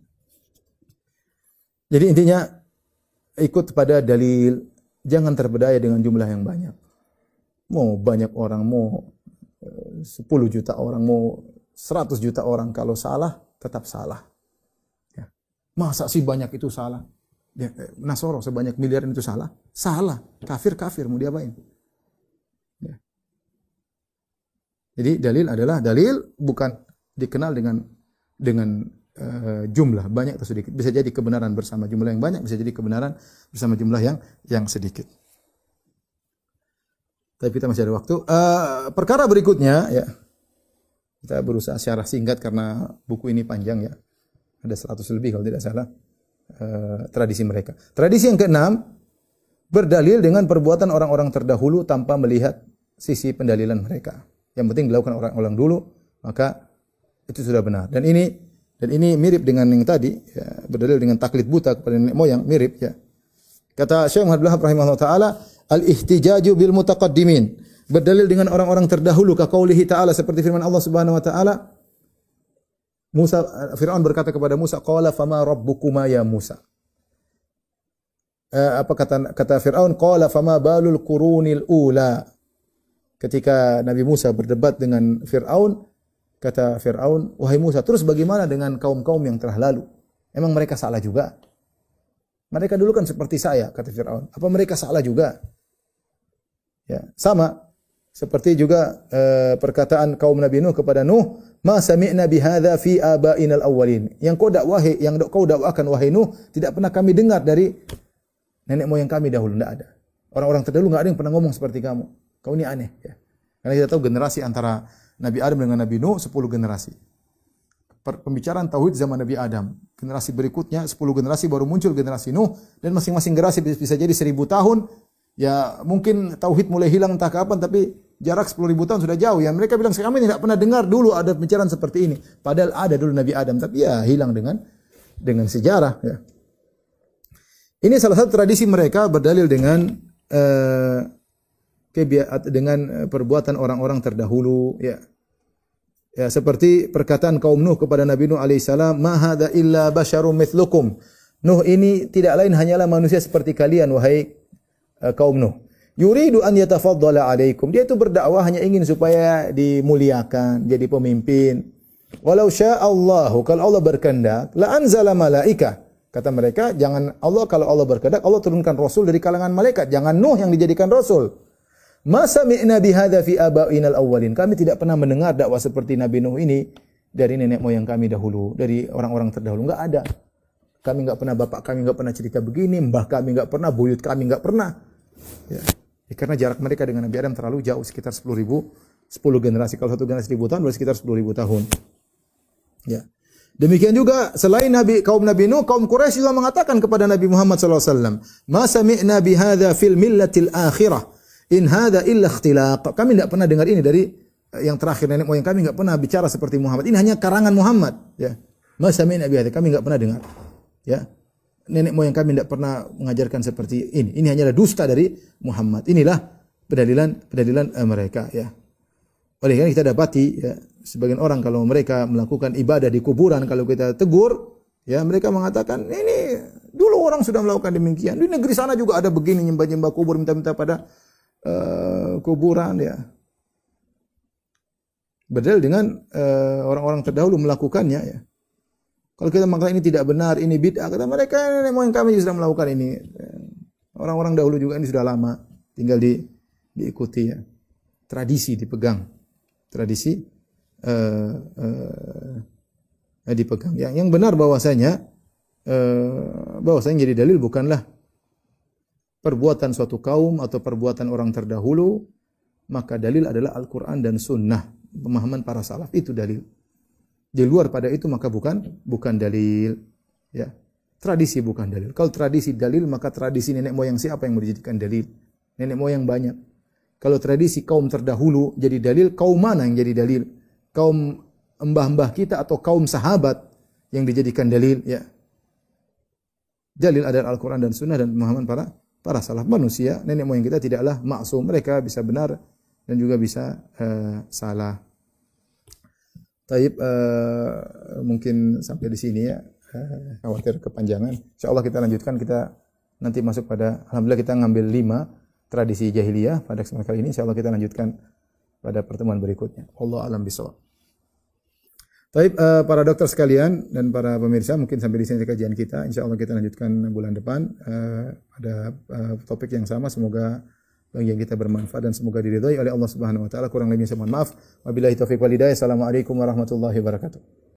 S2: Jadi intinya ikut pada dalil, jangan terpedaya dengan jumlah yang banyak. Mau banyak orang, mau 10 eh, juta orang, mau 100 juta orang kalau salah tetap salah. Masa sih banyak itu salah? Ya, Nasoro sebanyak miliar itu salah? Salah. Kafir kafir mau diapain? Ya. Jadi dalil adalah dalil bukan dikenal dengan dengan uh, jumlah banyak atau sedikit. Bisa jadi kebenaran bersama jumlah yang banyak, bisa jadi kebenaran bersama jumlah yang yang sedikit. Tapi kita masih ada waktu. Uh, perkara berikutnya ya. Kita berusaha secara singkat karena buku ini panjang ya. Ada 100 lebih kalau tidak salah. Uh, tradisi mereka. Tradisi yang keenam berdalil dengan perbuatan orang-orang terdahulu tanpa melihat sisi pendalilan mereka. Yang penting dilakukan orang-orang dulu, maka itu sudah benar. Dan ini dan ini mirip dengan yang tadi, ya, berdalil dengan taklid buta kepada nenek moyang, mirip ya. Kata Syekh Muhammad Wahab rahimahullah taala, al-ihtijaju bil mutaqaddimin. Berdalil dengan orang-orang terdahulu ka qaulihi ta'ala seperti firman Allah Subhanahu wa taala, Musa Firaun berkata kepada Musa, "Qala fama rabbukuma ya Musa?" Uh, apa kata kata Firaun, "Qala fama balul qurunil ula." Ketika Nabi Musa berdebat dengan Firaun, kata Firaun, "Wahai Musa, terus bagaimana dengan kaum-kaum yang telah lalu? Emang mereka salah juga?" Mereka dulu kan seperti saya, kata Firaun. Apa mereka salah juga? Ya, sama seperti juga uh, perkataan kaum Nabi Nuh kepada Nuh, "Ma sami'na bihadza fi aba'inal awwalin." Yang kau dakwahi, yang kau dakwakan wahai Nuh, tidak pernah kami dengar dari nenek moyang kami dahulu, tidak ada. Orang-orang terdahulu enggak ada yang pernah ngomong seperti kamu. Kau ini aneh, ya. Karena kita tahu generasi antara Nabi Adam dengan Nabi Nuh 10 generasi. Pembicaraan tauhid zaman Nabi Adam. Generasi berikutnya 10 generasi baru muncul generasi Nuh dan masing-masing generasi bisa jadi 1000 tahun, Ya mungkin tauhid mulai hilang entah kapan tapi jarak 10 ribu tahun sudah jauh ya. Mereka bilang kami tidak pernah dengar dulu ada pembicaraan seperti ini. Padahal ada dulu Nabi Adam tapi ya hilang dengan dengan sejarah ya. Ini salah satu tradisi mereka berdalil dengan uh, dengan eh, perbuatan orang-orang terdahulu ya. Ya seperti perkataan kaum Nuh kepada Nabi Nuh alaihissalam, "Ma hadza illa basyarum mithlukum." Nuh ini tidak lain hanyalah manusia seperti kalian wahai kaum Nuh. Yuridu an yatafaddala alaikum. Dia itu berdakwah hanya ingin supaya dimuliakan, jadi pemimpin. Walau Allahu kalau Allah berkehendak, la anzala malaika. Kata mereka, jangan Allah kalau Allah berkehendak, Allah turunkan rasul dari kalangan malaikat. Jangan Nuh yang dijadikan rasul. Masa mi'na bihadza fi aba'inal awwalin. Kami tidak pernah mendengar dakwah seperti Nabi Nuh ini dari nenek moyang kami dahulu, dari orang-orang terdahulu. Enggak ada. Kami enggak pernah bapak kami enggak pernah cerita begini, mbah kami enggak pernah, buyut kami enggak pernah. Ya. ya. karena jarak mereka dengan Nabi Adam terlalu jauh, sekitar 10 ribu, 10 generasi. Kalau satu generasi ribu tahun, berarti sekitar 10 ribu tahun. Ya. Demikian juga selain Nabi kaum Nabi Nuh, kaum Quraisy juga mengatakan kepada Nabi Muhammad SAW, "Ma sami'na bihadza fil millatil akhirah. In hadza illa ikhtilaq." Kami tidak pernah dengar ini dari eh, yang terakhir nenek moyang kami enggak pernah bicara seperti Muhammad. Ini hanya karangan Muhammad, ya. Ma sami'na bihadza. Kami enggak pernah dengar. Ya nenek moyang kami tidak pernah mengajarkan seperti ini. Ini hanyalah dusta dari Muhammad. Inilah pendalilan pendalilan uh, mereka ya. Oleh karena kita dapati ya, sebagian orang kalau mereka melakukan ibadah di kuburan kalau kita tegur ya mereka mengatakan ini dulu orang sudah melakukan demikian. Di negeri sana juga ada begini nyembah-nyembah kubur minta-minta pada uh, kuburan ya. Bedel dengan eh, orang-orang uh, terdahulu melakukannya ya. Kalau kita mengatakan ini tidak benar, ini bid'ah, kata mereka nenek moyang kami sudah melakukan ini. Orang-orang dahulu juga ini sudah lama, tinggal di diikuti ya. Tradisi dipegang. Tradisi uh, uh, dipegang. Yang, yang benar bahwasanya uh, bahwasanya jadi dalil bukanlah perbuatan suatu kaum atau perbuatan orang terdahulu, maka dalil adalah Al-Qur'an dan sunnah, pemahaman para salaf itu dalil. Di luar pada itu maka bukan bukan dalil. Ya. Tradisi bukan dalil. Kalau tradisi dalil maka tradisi nenek moyang siapa yang menjadikan dalil? Nenek moyang banyak. Kalau tradisi kaum terdahulu jadi dalil, kaum mana yang jadi dalil? Kaum mbah-mbah kita atau kaum sahabat yang dijadikan dalil, ya. Dalil adalah Al-Quran dan Sunnah dan pemahaman para para salaf manusia. Nenek moyang kita tidaklah maksum. Mereka bisa benar dan juga bisa uh, salah. Taib uh, mungkin sampai di sini ya. Uh, khawatir kepanjangan. Insya Allah kita lanjutkan kita nanti masuk pada alhamdulillah kita ngambil lima tradisi jahiliyah pada kesempatan kali ini. Insya Allah kita lanjutkan pada pertemuan berikutnya. Allah alam bisawab. Taib uh, para dokter sekalian dan para pemirsa mungkin sampai di sini kajian kita. Insya Allah kita lanjutkan bulan depan uh, pada uh, topik yang sama. Semoga bagi yang kita bermanfaat dan semoga diridhai oleh Allah Subhanahu wa taala. Kurang lebihnya saya mohon maaf. Wabillahi taufiq wal hidayah. Assalamualaikum warahmatullahi wabarakatuh.